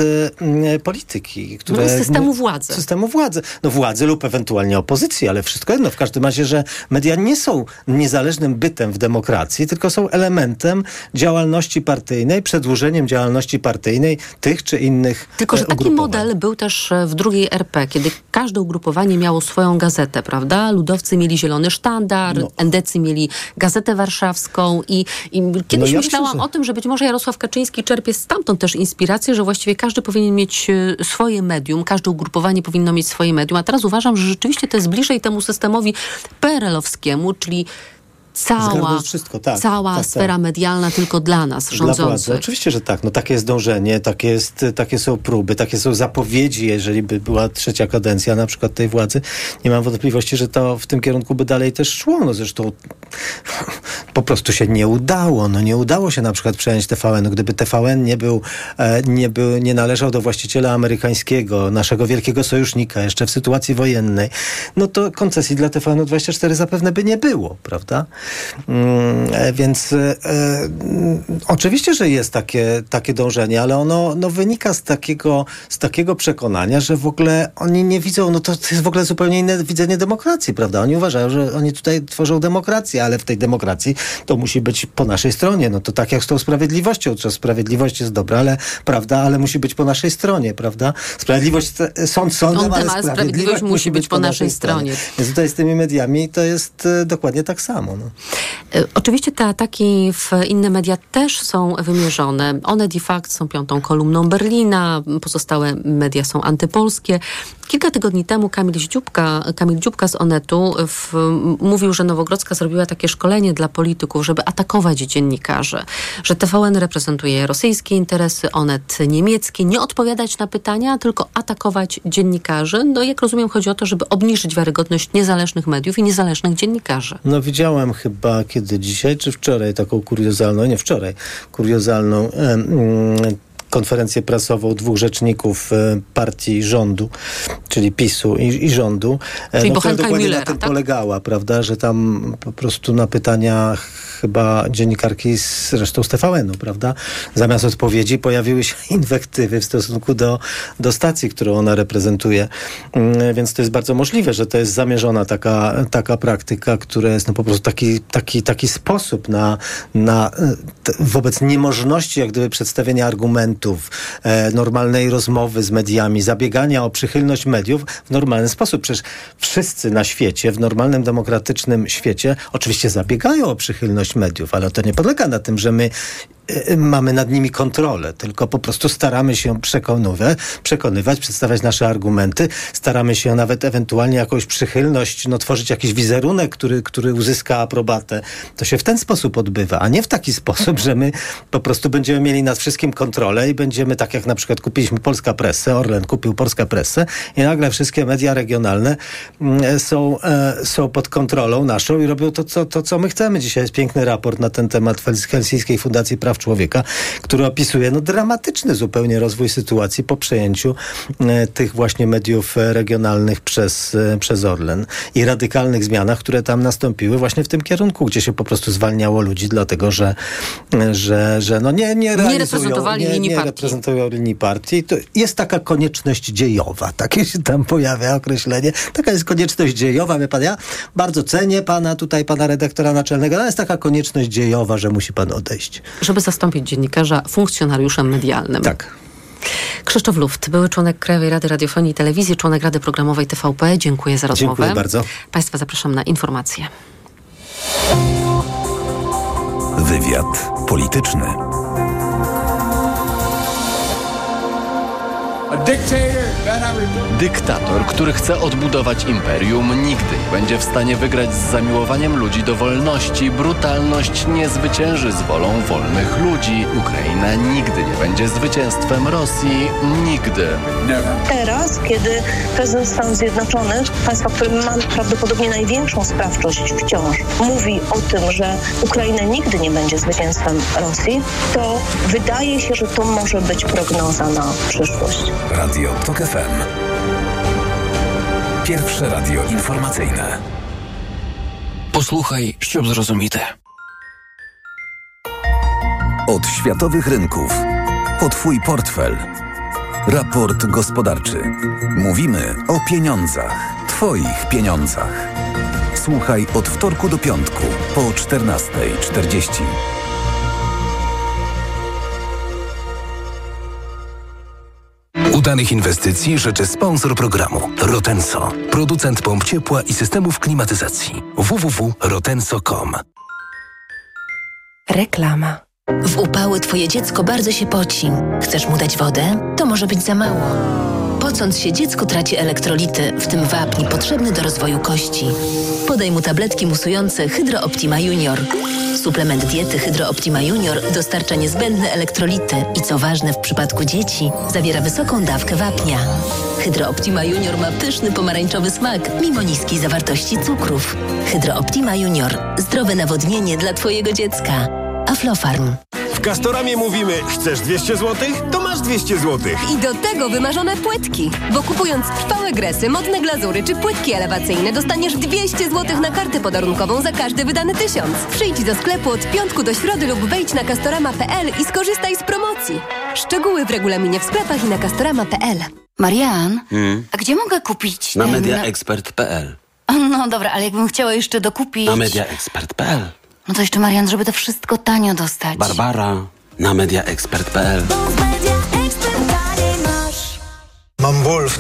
e, polityki. Które, No, systemu władzy. Systemu władzy. No władzy lub ewentualnie opozycji, ale wszystko jedno. W każdym razie, że media nie są niezależnym bytem w demokracji, tylko są elementem działalności partyjnej, przedłużeniem działalności partyjnej tych czy innych Tylko, że e, taki model był też w drugiej RP, kiedy każde ugrupowanie miało swoją gazetę, prawda? Ludowcy mieli Zielony Sztandar, No. endecy mieli Gazetę Warszawską i, i kiedyś ja myślałam myślę, że- o tym, że być może Jarosław Kaczyński czerpie stamtąd też inspirację, że właściwie każdy powinien mieć e, swoje medium, każde ugrupowanie powinno mieć swoje medium, a teraz uważam, że rzeczywiście to jest bliżej temu systemowi PRL-owskiemu, czyli cała, wszystko, tak, cała tak, tak. sfera medialna tylko dla nas, Dla władzy. rządzących. Oczywiście, że tak. No, takie jest dążenie, takie, jest, takie są próby, takie są zapowiedzi, jeżeli by była trzecia kadencja na przykład tej władzy. Nie mam wątpliwości, że to w tym kierunku by dalej też szło. No zresztą po prostu się nie udało. No nie udało się na przykład przejąć TVN. Gdyby TVN nie był, e, nie był, nie należał do właściciela amerykańskiego, naszego wielkiego sojusznika, jeszcze w sytuacji wojennej, no to koncesji dla TVN-24 zapewne by nie było, prawda? Mm, e, więc e, e, oczywiście, że jest takie, takie dążenie, ale ono no, wynika z takiego, z takiego przekonania, że w ogóle oni nie widzą, no to, to jest w ogóle zupełnie inne widzenie demokracji, prawda? Oni uważają, że oni tutaj tworzą demokrację, ale w tej demokracji to musi być po naszej stronie. No to tak jak z tą sprawiedliwością, że sprawiedliwość jest dobra, ale prawda, ale musi być po naszej stronie, prawda? Sprawiedliwość, sąd sądem, Sądem, ale ale sprawiedliwość musi być po naszej stronie. Więc tutaj z tymi mediami to jest dokładnie tak samo. No. E, Oczywiście te ataki w inne media też są wymierzone. One de facto są piątą kolumną Berlina, pozostałe media są antypolskie. Kilka tygodni temu Kamil Dziubka, Kamil Dziubka z Onetu w, mówił, że Nowogrodzka zrobiła takie szkolenie dla polityków, żeby atakować dziennikarzy, że TVN reprezentuje rosyjskie interesy, Onet niemieckie, nie odpowiadać na pytania, tylko atakować dziennikarzy. No jak rozumiem, chodzi o to, żeby obniżyć wiarygodność niezależnych mediów i niezależnych dziennikarzy. No widziałem chyba kiedy dzisiaj, czy wczoraj taką kuriozalną, nie wczoraj, kuriozalną mm, konferencję prasową dwóch rzeczników e, partii rządu, czyli PiSu i, i rządu. e, Czyli no, Bochenka dokładnie Müllera, na tym tak? polegała, prawda, że tam po prostu na pytania chyba dziennikarki z, zresztą z TVN-u, prawda, zamiast odpowiedzi pojawiły się inwektywy w stosunku do, do stacji, którą ona reprezentuje. Mm, Więc to jest bardzo możliwe, że to jest zamierzona taka, taka praktyka, która jest no po prostu taki, taki, taki sposób na, na e, wobec niemożności jak gdyby przedstawienia e, normalnej rozmowy z mediami, zabiegania o przychylność mediów w normalny sposób. Przecież wszyscy na świecie, w normalnym, demokratycznym świecie oczywiście zabiegają o przychylność mediów, ale to nie polega na tym, że my mamy nad nimi kontrolę, tylko po prostu staramy się przekonywać, przekonywać, przedstawiać nasze argumenty, staramy się nawet ewentualnie jakąś przychylność, no tworzyć jakiś wizerunek, który, który uzyska aprobatę. To się w ten sposób odbywa, a nie w taki sposób, że my po prostu będziemy mieli nad wszystkim kontrolę i będziemy tak jak na przykład kupiliśmy Polska Pressę, Orlen kupił Polska Pressę i nagle wszystkie media regionalne mm, są, e, są pod kontrolą naszą i robią to co, to, co my chcemy. Dzisiaj jest piękny raport na ten temat Helsińskiej Fundacji Praw Człowieka, który opisuje no, dramatyczny zupełnie rozwój sytuacji po przejęciu e, tych właśnie mediów e, regionalnych przez, e, przez Orlen i radykalnych zmianach, które tam nastąpiły właśnie w tym kierunku, gdzie się po prostu zwalniało ludzi, dlatego że, e, że, że no nie, nie, nie reprezentowali nie, linii nie partii. reprezentują linii partii. To jest taka konieczność dziejowa, takie się tam pojawia określenie. Taka jest konieczność dziejowa, wie pan, ja bardzo cenię pana tutaj, pana redaktora naczelnego, ale jest taka konieczność dziejowa, że musi pan odejść. Żeby zastąpić dziennikarza funkcjonariuszem medialnym. Tak. Krzysztof Luft, były członek Krajowej Rady Radiofonii i Telewizji, członek Rady Programowej TVP. Dziękuję za rozmowę. Dziękuję bardzo. Państwa zapraszam na informacje. Wywiad polityczny. Dyktator, który chce odbudować imperium, nigdy nie będzie w stanie wygrać z zamiłowaniem ludzi do wolności. Brutalność nie zwycięży z wolą wolnych ludzi. Ukraina nigdy nie będzie zwycięstwem Rosji. Nigdy. Teraz, kiedy prezydent Stanów Zjednoczonych, państwa, które ma prawdopodobnie największą sprawczość wciąż, mówi o tym, że Ukraina nigdy nie będzie zwycięstwem Rosji, to wydaje się, że to może być prognoza na przyszłość. Radio TOK FM. FM. Pierwsze radio informacyjne. Posłuchaj, ściub zrozumite. Od światowych rynków. Po Twój portfel. Raport gospodarczy. Mówimy o pieniądzach. Twoich pieniądzach. Słuchaj od wtorku do piątku po 14.40. Udanych inwestycji życzy sponsor programu Rotenso, producent pomp ciepła i systemów klimatyzacji. www.rotenso.com Reklama. W upały twoje dziecko bardzo się poci. Chcesz mu dać wodę? To może być za mało. Pocąc się, dziecko traci elektrolity, w tym wapń potrzebny do rozwoju kości. Podaj mu tabletki musujące Hydro Optima Junior. Suplement diety Hydro Optima Junior dostarcza niezbędne elektrolity i co ważne w przypadku dzieci, zawiera wysoką dawkę wapnia. Hydro Optima Junior ma pyszny pomarańczowy smak, mimo niskiej zawartości cukrów. Hydro Optima Junior. Zdrowe nawodnienie dla twojego dziecka. Aflofarm. W Castoramie mówimy, chcesz 200 zł? To masz 200 zł. I do tego wymarzone płytki. Bo kupując trwałe gresy, modne glazury czy płytki elewacyjne dostaniesz 200 zł na kartę podarunkową za każdy wydany tysiąc. Przyjdź do sklepu od piątku do środy lub wejdź na castorama.pl i skorzystaj z promocji. Szczegóły w regulaminie w sklepach i na castorama.pl. Marian, Hmm. a gdzie mogę kupić Na ten- mediaexpert.pl No dobra, ale jakbym chciała jeszcze dokupić... Na mediaexpert.pl No to jeszcze, Marian, żeby to wszystko tanio dostać. Barbara na mediaexpert.pl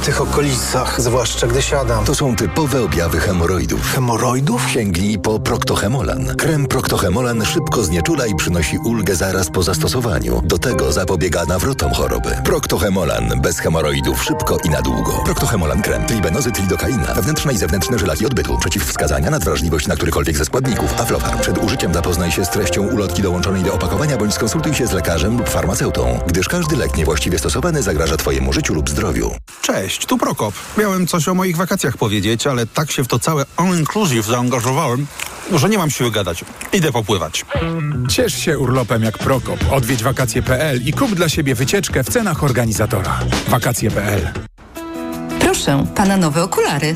tych okolicach, zwłaszcza gdy siadam. To są typowe objawy hemoroidów. Hemoroidów? Sięgnij po Proctohemolan. Krem Proctohemolan szybko znieczula i przynosi ulgę zaraz po zastosowaniu. Do tego zapobiega nawrotom choroby. Proctohemolan. Bez hemoroidów szybko i na długo. Proctohemolan krem. Tribenozyt lidokaina. Wewnętrzne i zewnętrzne żelaki odbytu. Przeciwwskazania, nadwrażliwość na którykolwiek ze składników. Aflofarm. Przed użyciem zapoznaj się z treścią ulotki dołączonej do opakowania bądź skonsultuj się z lekarzem lub farmaceutą, gdyż każdy lek niewłaściwie stosowany zagraża Twojemu życiu lub zdrowiu. Cześć, tu Prokop. Miałem coś o moich wakacjach powiedzieć, ale tak się w to całe all-inclusive zaangażowałem, że nie mam siły gadać. Idę popływać. Ciesz się urlopem jak Prokop. Odwiedź wakacje.pl i kup dla siebie wycieczkę w cenach organizatora. Wakacje.pl Proszę, pana nowe okulary.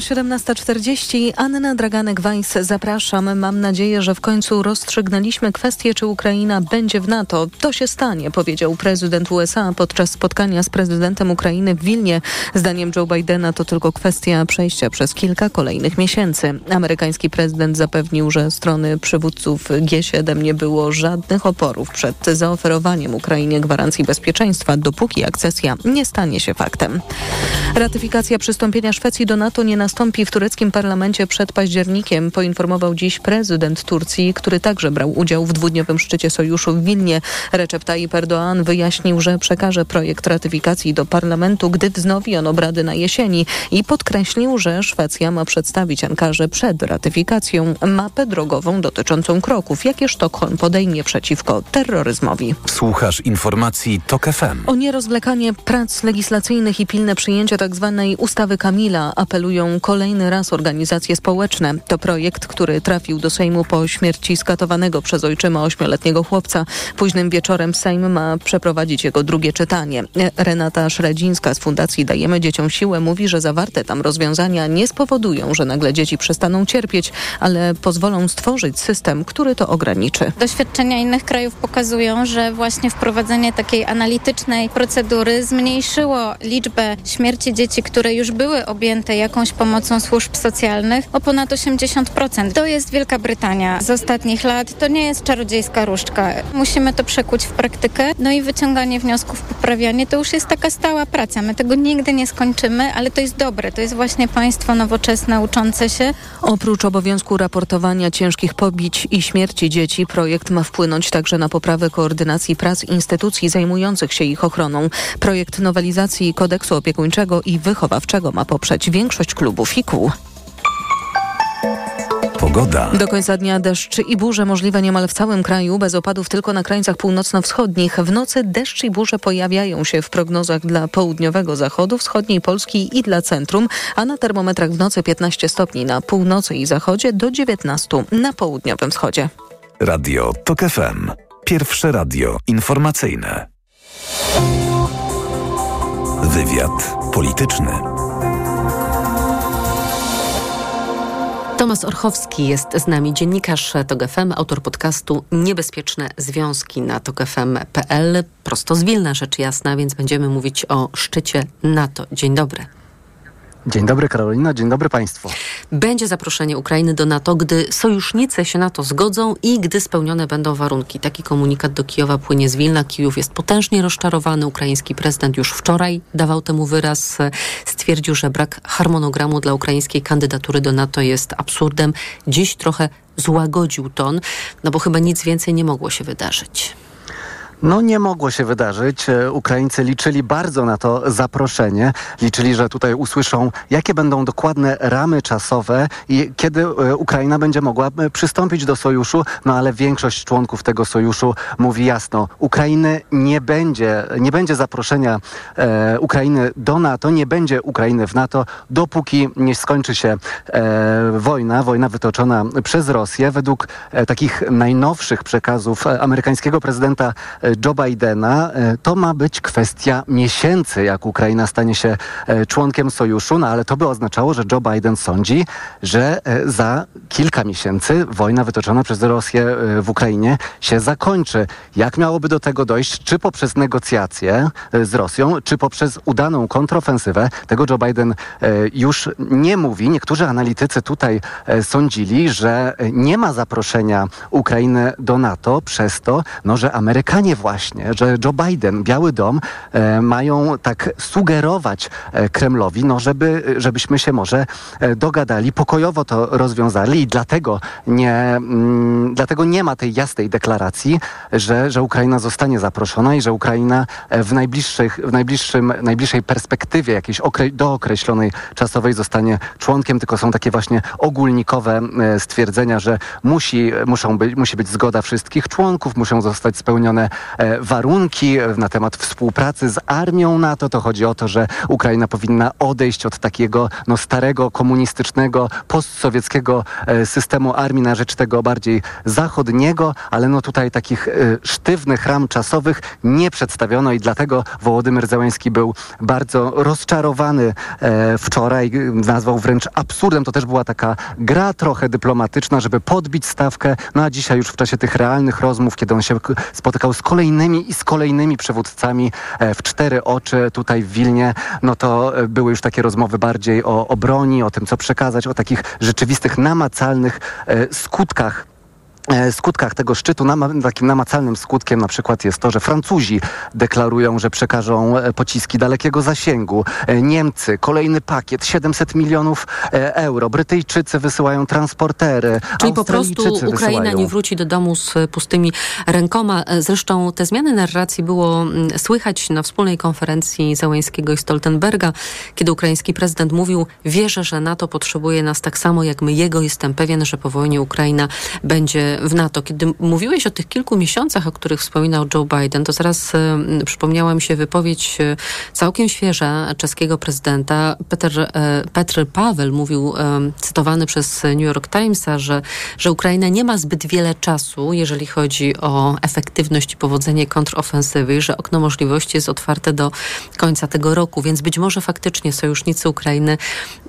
17.40. Anna Draganek-Weiss, zapraszam. Mam nadzieję, że w końcu rozstrzygnęliśmy kwestię, czy Ukraina będzie w NATO. To się stanie, powiedział prezydent USA podczas spotkania z prezydentem Ukrainy w Wilnie. Zdaniem Joe Bidena to tylko kwestia przejścia przez kilka kolejnych miesięcy. Amerykański prezydent zapewnił, że strony przywódców G7 nie było żadnych oporów przed zaoferowaniem Ukrainie gwarancji bezpieczeństwa, dopóki akcesja nie stanie się faktem. Ratyfikacja przystąpienia Szwecji do NATO nie nastąpi w tureckim parlamencie przed październikiem, poinformował dziś prezydent Turcji, który także brał udział w dwudniowym szczycie sojuszu w Wilnie. Recep Tayyip Erdoğan wyjaśnił, że przekaże projekt ratyfikacji do parlamentu, gdy wznowi on obrady na jesieni i podkreślił, że Szwecja ma przedstawić Ankarze przed ratyfikacją mapę drogową dotyczącą kroków, jakie Sztokholm podejmie przeciwko terroryzmowi. Słuchasz informacji TOK FM. O nierozwlekanie prac legislacyjnych i pilne przyjęcie tzw. Tak ustawy Kamila apelują kolejny raz organizacje społeczne. To projekt, który trafił do Sejmu po śmierci skatowanego przez ojczyma ośmioletniego chłopca. Późnym wieczorem Sejm ma przeprowadzić jego drugie czytanie. Renata Szredzińska z Fundacji Dajemy Dzieciom Siłę mówi, że zawarte tam rozwiązania nie spowodują, że nagle dzieci przestaną cierpieć, ale pozwolą stworzyć system, który to ograniczy. Doświadczenia innych krajów pokazują, że właśnie wprowadzenie takiej analitycznej procedury zmniejszyło liczbę śmierci dzieci, które już były objęte jakąś pomocą służb socjalnych o ponad 80%. To jest Wielka Brytania z ostatnich lat. To nie jest czarodziejska różdżka. Musimy to przekuć w praktykę. No i wyciąganie wniosków, poprawianie to już jest taka stała praca. My tego nigdy nie skończymy, ale to jest dobre. To jest właśnie państwo nowoczesne, uczące się. Oprócz obowiązku raportowania ciężkich pobić i śmierci dzieci, projekt ma wpłynąć także na poprawę koordynacji prac instytucji zajmujących się ich ochroną. Projekt nowelizacji kodeksu opiekuńczego i wychowawczego ma poprzeć większość klubów i kół. Pogoda. Do końca dnia deszcz i burze możliwe niemal w całym kraju, bez opadów tylko na krańcach północno-wschodnich. W nocy deszcz i burze pojawiają się w prognozach dla południowego zachodu, wschodniej Polski i dla centrum, a na termometrach w nocy 15 stopni na północy i zachodzie do 19 na południowym wschodzie. Radio TOK FM. Pierwsze radio informacyjne. Wywiad polityczny. Tomasz Orchowski jest z nami, dziennikarz TOG FM, autor podcastu Niebezpieczne Związki na tokfm.pl. Prosto z Wilna, rzecz jasna, więc będziemy mówić o szczycie NATO. Dzień dobry. Dzień dobry Karolina, dzień dobry Państwu. Będzie zaproszenie Ukrainy do NATO, gdy sojusznicy się na to zgodzą i gdy spełnione będą warunki. Taki komunikat do Kijowa płynie z Wilna. Kijów jest potężnie rozczarowany. Ukraiński prezydent już wczoraj dawał temu wyraz. Stwierdził, że brak harmonogramu dla ukraińskiej kandydatury do NATO jest absurdem. Dziś trochę złagodził ton, no bo chyba nic więcej nie mogło się wydarzyć. No nie mogło się wydarzyć. E, Ukraińcy liczyli bardzo na to zaproszenie. Liczyli, że tutaj usłyszą, jakie będą dokładne ramy czasowe i kiedy e, Ukraina będzie mogła e, przystąpić do sojuszu. No ale większość członków tego sojuszu mówi jasno, Ukrainy nie będzie, nie będzie zaproszenia e, Ukrainy do NATO, nie będzie Ukrainy w NATO, dopóki nie skończy się e, wojna, wojna wytoczona przez Rosję. Według e, takich najnowszych przekazów amerykańskiego prezydenta Joe Bidena, e, to ma być kwestia miesięcy, jak Ukraina stanie się e, członkiem sojuszu, no ale to by oznaczało, że Joe Biden sądzi, że e, za kilka miesięcy wojna wytoczona przez Rosję w Ukrainie się zakończy. Jak miałoby do tego dojść? Czy poprzez negocjacje z Rosją, czy poprzez udaną kontrofensywę? Tego Joe Biden już nie mówi. Niektórzy analitycy tutaj sądzili, że nie ma zaproszenia Ukrainy do NATO przez to, no, że Amerykanie właśnie, że Joe Biden, Biały Dom e, mają tak sugerować e, Kremlowi, no żeby, żebyśmy się może e, dogadali, pokojowo to rozwiązali i dlatego nie, mm, dlatego nie ma tej jasnej deklaracji, że, że Ukraina zostanie zaproszona i że Ukraina w, najbliższych, w najbliższym, najbliższej perspektywie jakiejś okre, dookreślonej czasowej zostanie członkiem, tylko są takie właśnie ogólnikowe stwierdzenia, że musi, muszą być, musi być zgoda wszystkich członków, muszą zostać spełnione warunki, e, na temat współpracy z armią NATO. To chodzi o to, że Ukraina powinna odejść od takiego no, starego, komunistycznego, postsowieckiego e, systemu armii na rzecz tego bardziej zachodniego, ale no tutaj takich sztywnych ram czasowych nie przedstawiono i dlatego Wołodymyr Zełański był bardzo rozczarowany wczoraj. Nazwał wręcz absurdem. To też była taka gra trochę dyplomatyczna, żeby podbić stawkę. No a dzisiaj już w czasie tych realnych rozmów, kiedy on się spotykał z kolejnymi i z kolejnymi przywódcami e, w cztery oczy tutaj w Wilnie, no to e, były już takie rozmowy bardziej o, o broni, o tym, co przekazać, o takich rzeczywistych, namacalnych e, skutkach skutkach tego szczytu. takim namacalnym skutkiem na przykład jest to, że Francuzi deklarują, że przekażą e, pociski dalekiego zasięgu. E, Niemcy kolejny pakiet 700 milionów euro. Brytyjczycy wysyłają transportery. Czyli po prostu Ukraina wysyłają. nie wróci do domu z pustymi rękoma. Zresztą te zmiany narracji było mm, słychać na wspólnej konferencji Załęskiego i Stoltenberga, kiedy ukraiński prezydent mówił, wierzę, że NATO potrzebuje nas tak samo jak my jego. Jestem pewien, że po wojnie Ukraina będzie w NATO. Kiedy mówiłeś o tych kilku miesiącach, o których wspominał Joe Biden, to zaraz y, przypomniała mi się wypowiedź y, całkiem świeża czeskiego prezydenta. Peter, y, Petr Paweł mówił, cytowany przez New York Timesa, że, że Ukraina nie ma zbyt wiele czasu, jeżeli chodzi o efektywność i powodzenie kontrofensywy, że okno możliwości jest otwarte do końca tego roku, więc być może faktycznie sojusznicy Ukrainy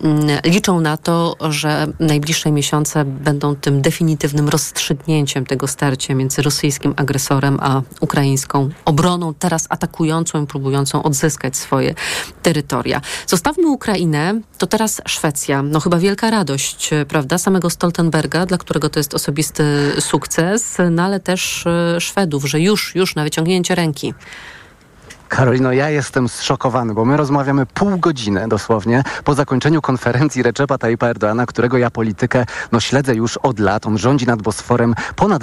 mm, liczą na to, że najbliższe miesiące będą tym definitywnym rozstrzygnięciem rozstrzygnięciem tego starcia między rosyjskim agresorem a ukraińską obroną, teraz atakującą i próbującą odzyskać swoje terytoria. Zostawmy Ukrainę, to teraz Szwecja. No chyba wielka radość, prawda, samego Stoltenberga, dla którego to jest osobisty sukces, no ale też e, Szwedów, że już, już na wyciągnięcie ręki. Karolino, ja jestem zszokowany, bo my rozmawiamy pół godziny dosłownie po zakończeniu konferencji Reczepa Tayyipa Erdoana, którego ja politykę no, śledzę już od lat. On rządzi nad Bosforem ponad,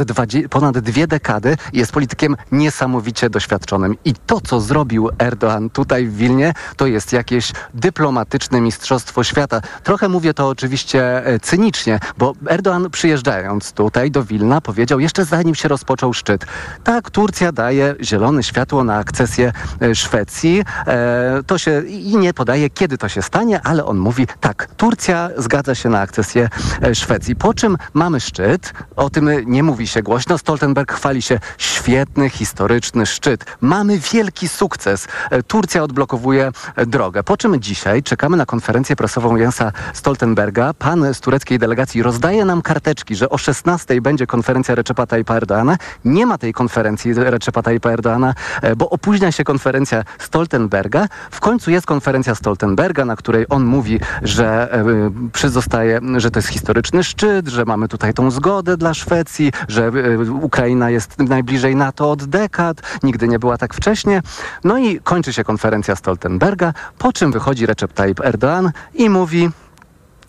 ponad dwie dekady i jest politykiem niesamowicie doświadczonym. I to, co zrobił Erdoğan tutaj w Wilnie, to jest jakieś dyplomatyczne mistrzostwo świata. Trochę mówię to oczywiście e, cynicznie, bo Erdoğan przyjeżdżając tutaj do Wilna powiedział jeszcze zanim się rozpoczął szczyt, tak, Turcja daje zielone światło na akcesję Szwecji. E, to się i nie podaje, kiedy to się stanie, ale on mówi tak, Turcja zgadza się na akcesję e, Szwecji. Po czym mamy szczyt, o tym nie mówi się głośno. Stoltenberg chwali się świetny, historyczny szczyt. Mamy wielki sukces. Turcja odblokowuje drogę. Po czym dzisiaj czekamy na konferencję prasową Jensa Stoltenberga. Pan z tureckiej delegacji rozdaje nam karteczki, że o 16 będzie konferencja Recepa Tayyipa Erdoana. Nie ma tej konferencji Recepa Tayyipa Erdoana, bo opóźnia się konferencja konferencja Stoltenberga. W końcu jest konferencja Stoltenberga, na której on mówi, że y, przyzostaje, że to jest historyczny szczyt, że mamy tutaj tą zgodę dla Szwecji, że y, Ukraina jest najbliżej NATO od dekad, nigdy nie była tak wcześnie. No i kończy się konferencja Stoltenberga, po czym wychodzi Recep Tayyip Erdoğan i mówi...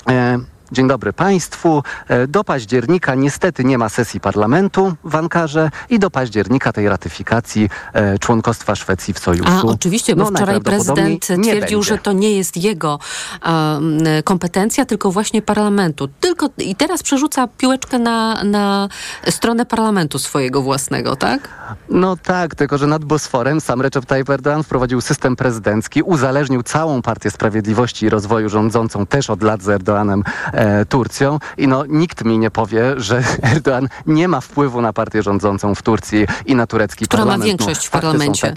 E, Dzień dobry Państwu. E, do października niestety nie ma sesji parlamentu w Ankarze i do października tej ratyfikacji e, członkostwa Szwecji w Sojuszu. A oczywiście, bo no, wczoraj prezydent twierdził, że to nie jest jego um, kompetencja, tylko właśnie parlamentu. Tylko i teraz przerzuca piłeczkę na, na stronę parlamentu swojego własnego, tak? No tak, tylko że nad Bosforem sam Recep Tayyip Erdoğan wprowadził system prezydencki, uzależnił całą Partię Sprawiedliwości i Rozwoju rządzącą też od lat z Erdoğanem e, Turcją i no nikt mi nie powie, że Erdoğan nie ma wpływu na partię rządzącą w Turcji i na turecki Która parlament. ma większość no, w parlamencie.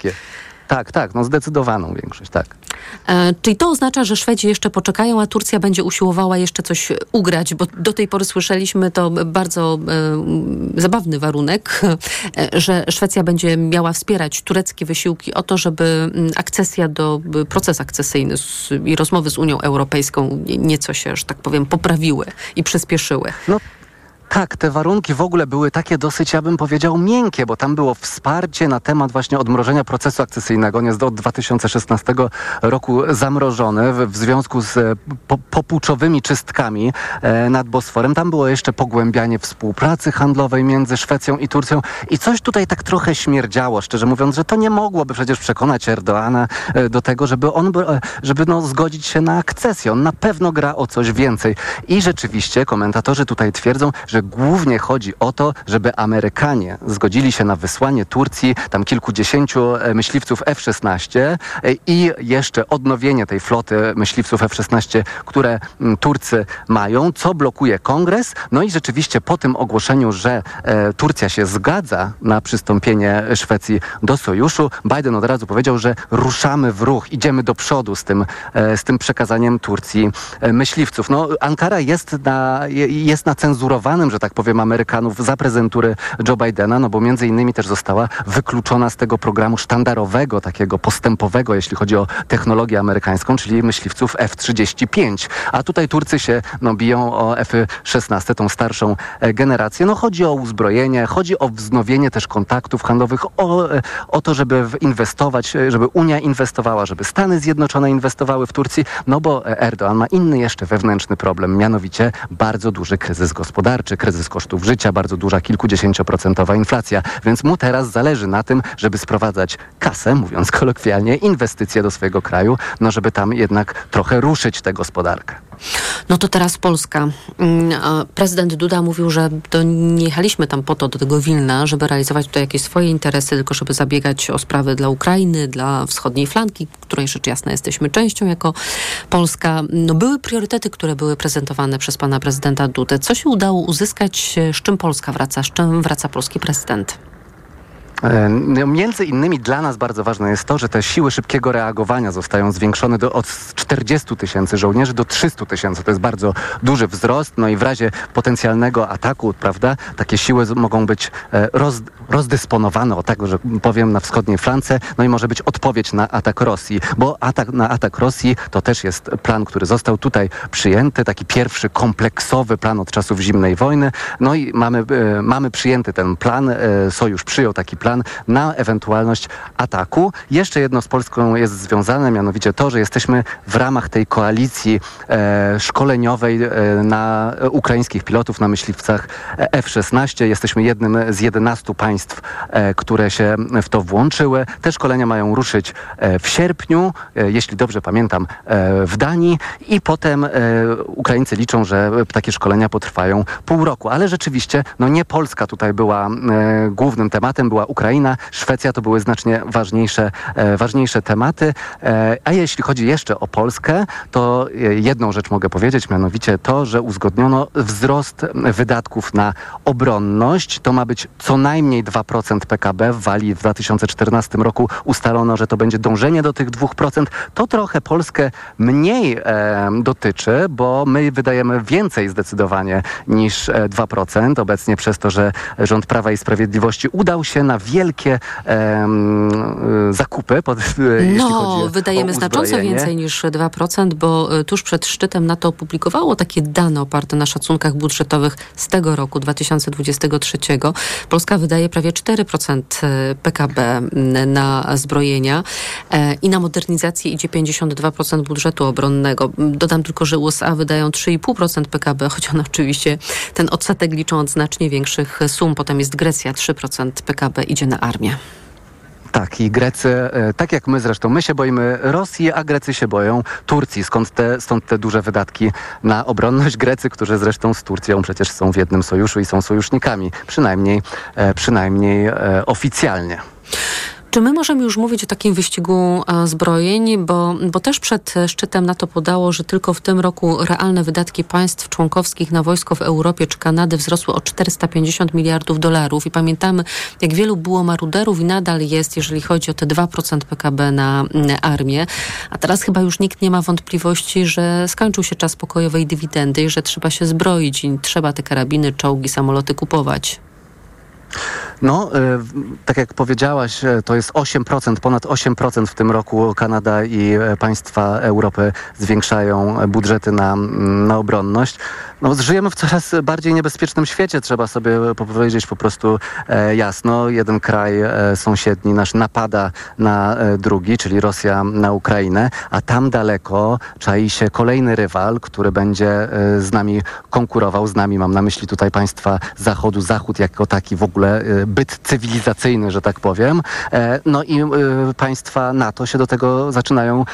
Tak, tak, no zdecydowaną większość, tak. E, czyli to oznacza, że Szwedzi jeszcze poczekają, a Turcja będzie usiłowała jeszcze coś ugrać, bo do tej pory słyszeliśmy to bardzo e, zabawny warunek, e, że Szwecja będzie miała wspierać tureckie wysiłki o to, żeby akcesja do, proces akcesyjny z, i rozmowy z Unią Europejską nieco się, że tak powiem, poprawiły i przyspieszyły. No tak, te warunki w ogóle były takie dosyć, ja bym powiedział, miękkie, bo tam było wsparcie na temat właśnie odmrożenia procesu akcesyjnego. On jest od 2016 roku zamrożony w, związku z e, po, popuczowymi czystkami e, nad Bosforem. Tam było jeszcze pogłębianie współpracy handlowej między Szwecją i Turcją i coś tutaj tak trochę śmierdziało, szczerze mówiąc, że to nie mogłoby przecież przekonać Erdoana e, do tego, żeby on, żeby no, zgodzić się na akcesję. On na pewno gra o coś więcej. I rzeczywiście komentatorzy tutaj twierdzą, że głównie chodzi o to, żeby Amerykanie zgodzili się na wysłanie Turcji tam kilkudziesięciu e, myśliwców F-16 e, i jeszcze odnowienie tej floty myśliwców F-16, które mm, Turcy mają, co blokuje kongres. No i rzeczywiście po tym ogłoszeniu, że e, Turcja się zgadza na przystąpienie Szwecji do sojuszu, Biden od razu powiedział, że ruszamy w ruch, idziemy do przodu z tym, z tym przekazaniem Turcji myśliwców. No, Ankara jest na, jest na cenzurowanym, że tak powiem, Amerykanów za prezentury Joe Bidena, no bo między innymi też została wykluczona z tego programu sztandarowego, takiego postępowego, jeśli chodzi o technologię amerykańską, czyli myśliwców F-35. A tutaj Turcy się no, biją o F-16, tą starszą e, generację. No chodzi o uzbrojenie, chodzi o wznowienie też kontaktów handlowych, o, o to, żeby inwestować, żeby Unia inwestowała, żeby Stany Zjednoczone inwestowały w Turcji, no bo Erdoğan ma inny jeszcze wewnętrzny problem, mianowicie bardzo duży kryzys gospodarczy, kryzys kosztów życia, bardzo duża kilkudziesięcioprocentowa inflacja, więc mu teraz zależy na tym, żeby sprowadzać kasę, mówiąc kolokwialnie, inwestycje do swojego kraju, no żeby tam jednak trochę ruszyć tę gospodarkę. No to teraz Polska. Mm, prezydent Duda mówił, że to nie jechaliśmy tam po to, do tego Wilna, żeby realizować tutaj jakieś swoje interesy, tylko żeby zabiegać o sprawy dla Ukrainy, dla wschodniej flanki, której rzecz jasna jesteśmy częścią jako Polska. No były priorytety, które były prezentowane przez pana prezydenta Dudę. Co się udało uzyskać? Z czym Polska wraca? Z czym wraca polski prezydent? E, no, między innymi dla nas bardzo ważne jest to, że te siły szybkiego reagowania zostają zwiększone do, od 40 tysięcy żołnierzy do 300 tysięcy. To jest bardzo duży wzrost. No i w razie potencjalnego ataku, prawda, takie siły mogą być e, roz, rozdysponowane, o tak, że powiem, na wschodniej flance. No i może być odpowiedź na atak Rosji, bo atak na atak Rosji to też jest plan, który został tutaj przyjęty, taki pierwszy kompleksowy plan od czasów zimnej wojny. No i mamy, e, mamy przyjęty ten plan. Sojusz przyjął taki plan na ewentualność ataku. Jeszcze jedno z Polską jest związane, mianowicie to, że jesteśmy w ramach tej koalicji e, szkoleniowej e, na ukraińskich pilotów na myśliwcach F-16. Jesteśmy jednym z 11 państw, e, które się w to włączyły. Te szkolenia mają ruszyć e, w sierpniu, e, jeśli dobrze pamiętam, e, w Danii i potem Ukraińcy liczą, że takie szkolenia potrwają pół roku. Ale rzeczywiście, no nie Polska tutaj była głównym tematem, była Ukraina Ukraina, Szwecja to były znacznie ważniejsze, e, ważniejsze tematy. E, a jeśli chodzi jeszcze o Polskę, to e, jedną rzecz mogę powiedzieć, mianowicie to, że uzgodniono wzrost wydatków na obronność. To ma być co najmniej 2% PKB. W Walii w 2014 roku ustalono, że to będzie dążenie do tych 2%. To trochę Polskę mniej e, dotyczy, bo my wydajemy więcej zdecydowanie niż 2%. Obecnie przez to, że rząd Prawa i Sprawiedliwości udał się na wielkie um, zakupy, pod, no, wydajemy znacząco więcej niż 2%, bo e, tuż przed szczytem NATO opublikowało takie dane oparte na szacunkach budżetowych z tego roku 2023. Polska wydaje prawie 4% e, PKB na zbrojenia i na modernizację idzie 52% budżetu obronnego. Dodam tylko, że USA wydają 3,5% PKB, choć one oczywiście ten odsetek liczą od znacznie większych sum. Potem jest Grecja 3% PKB idzie na armię. Tak, i Grecy, e, tak jak my zresztą, my się boimy Rosji, a Grecy się boją Turcji. Skąd te, stąd te duże wydatki na obronność? Grecy, którzy zresztą z Turcją przecież są w jednym sojuszu i są sojusznikami, przynajmniej, e, przynajmniej e, oficjalnie. Czy my możemy już mówić o takim wyścigu e, zbrojeń, bo, bo też przed szczytem NATO podało, że tylko w tym roku realne wydatki państw członkowskich na wojsko w Europie czy Kanady wzrosły o 450 miliardów dolarów i pamiętamy, jak wielu było maruderów i nadal jest, jeżeli chodzi o te 2% PKB na armię. A teraz chyba już nikt nie ma wątpliwości, że skończył się czas pokojowej dywidendy i że trzeba się zbroić i trzeba te karabiny, czołgi, samoloty kupować. No, e, tak jak powiedziałaś, e, to jest 8%, ponad 8% w tym roku Kanada i e, państwa Europy zwiększają budżety na, na obronność. No, żyjemy w coraz bardziej niebezpiecznym świecie, trzeba sobie powiedzieć po prostu e, jasno. Jeden kraj e, sąsiedni nasz napada na e, drugi, czyli Rosja na Ukrainę, a tam daleko czai się kolejny rywal, który będzie z nami konkurował, z nami mam na myśli tutaj państwa Zachodu, Zachód jako taki w ogóle byt cywilizacyjny, że tak powiem. No i państwa NATO się do tego zaczynają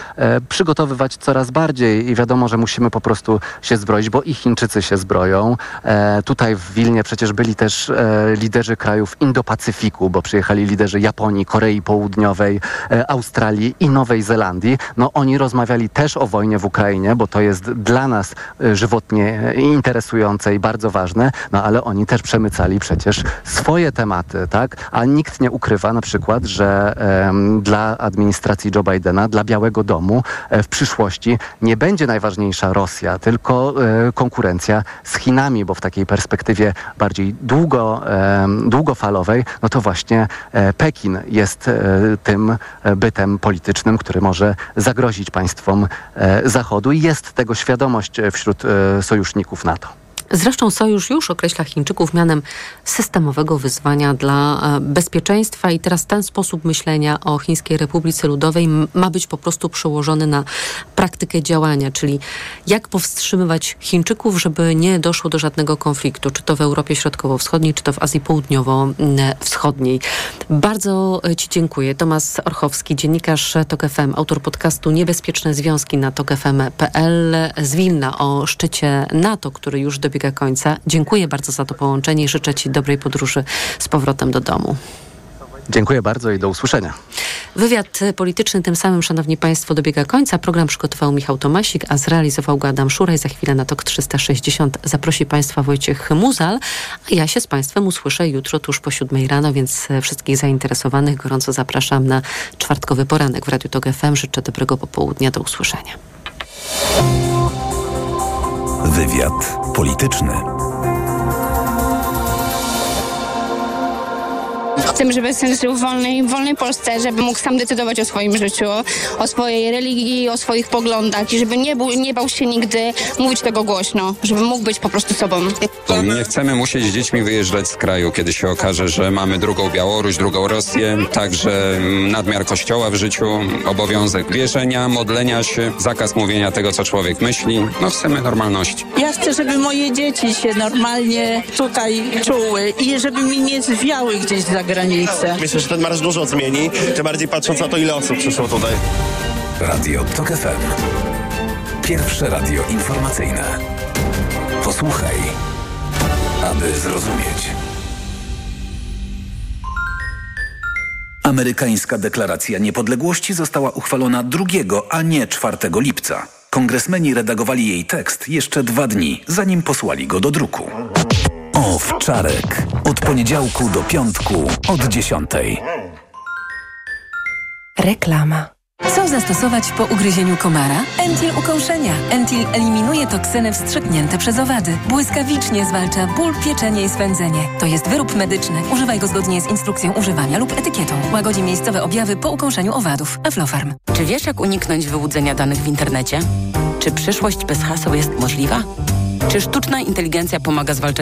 przygotowywać coraz bardziej i wiadomo, że musimy po prostu się zbroić, bo i Chińczycy Się zbroją. E, tutaj w Wilnie przecież byli też e, liderzy krajów Indo-Pacyfiku, bo przyjechali liderzy Japonii, Korei Południowej, e, Australii i Nowej Zelandii. No oni rozmawiali też o wojnie w Ukrainie, bo to jest dla nas e, żywotnie interesujące i bardzo ważne, no ale oni też przemycali przecież swoje tematy, tak? A nikt nie ukrywa na przykład, że dla administracji Joe Bidena, dla Białego Domu e, w przyszłości nie będzie najważniejsza Rosja, tylko e, konkurencja z Chinami, bo w takiej perspektywie bardziej długo, długofalowej, no to właśnie e, Pekin jest tym bytem politycznym, który może zagrozić państwom Zachodu i jest tego świadomość wśród sojuszników NATO. Zresztą Sojusz już określa Chińczyków mianem systemowego wyzwania dla e, bezpieczeństwa i teraz ten sposób myślenia o Chińskiej Republice Ludowej ma być po prostu przełożony na praktykę działania, czyli jak powstrzymywać Chińczyków, żeby nie doszło do żadnego konfliktu, czy to w Europie Środkowo-Wschodniej, czy to w Azji Południowo-Wschodniej. Bardzo e, Ci dziękuję. Tomasz Orchowski, dziennikarz TOK FM, autor podcastu Niebezpieczne Związki na tokfm.pl z Wilna o szczycie NATO, który już dobiega dobiega końca. Dziękuję bardzo za to połączenie i życzę Ci dobrej podróży z powrotem do domu. Dziękuję bardzo i do usłyszenia. Wywiad polityczny tym samym, Szanowni Państwo, dobiega końca. Program przygotował Michał Tomasik, a zrealizował go Adam Szuraj. Za chwilę na TOK 360 zaprosi Państwa Wojciech Muzal, a ja się z Państwem usłyszę jutro tuż po siódmej rano, więc wszystkich zainteresowanych gorąco zapraszam na czwartkowy poranek w Radiu TOK FM. Życzę dobrego popołudnia. Do usłyszenia. Wywiad polityczny. Chcemy, żeby syn żył w wolnej, w wolnej Polsce, żeby mógł sam decydować o swoim życiu, o swojej religii, o swoich poglądach i żeby nie, był, nie bał się nigdy mówić tego głośno, żeby mógł być po prostu sobą. Nie chcemy musieć z dziećmi wyjeżdżać z kraju, kiedy się okaże, że mamy drugą Białoruś, drugą Rosję, także nadmiar kościoła w życiu, obowiązek wierzenia, modlenia się, zakaz mówienia tego, co człowiek myśli. No chcemy normalności. Ja chcę, żeby moje dzieci się normalnie tutaj czuły i żeby mi nie zwiały gdzieś za granicę. Myślę, że ten marsz dużo zmieni, tym bardziej patrząc na to, ile osób przyszło tutaj. Radio TOK FM. Pierwsze radio informacyjne. Posłuchaj, aby zrozumieć. Amerykańska deklaracja niepodległości została uchwalona 2, a nie 4 lipca. Kongresmeni redagowali jej tekst jeszcze dwa dni, zanim posłali go do druku. Owczarek. Od poniedziałku do piątku od dziesiątej. Reklama. Co zastosować po ugryzieniu komara? Entil ukąszenia. Entil eliminuje toksyny wstrzyknięte przez owady. Błyskawicznie zwalcza ból, pieczenie i swędzenie. To jest wyrób medyczny. Używaj go zgodnie z instrukcją używania lub etykietą. Łagodzi miejscowe objawy po ukąszeniu owadów. Aflofarm. Czy wiesz, jak uniknąć wyłudzenia danych w internecie? Czy przyszłość bez haseł jest możliwa? Czy sztuczna inteligencja pomaga zwalczać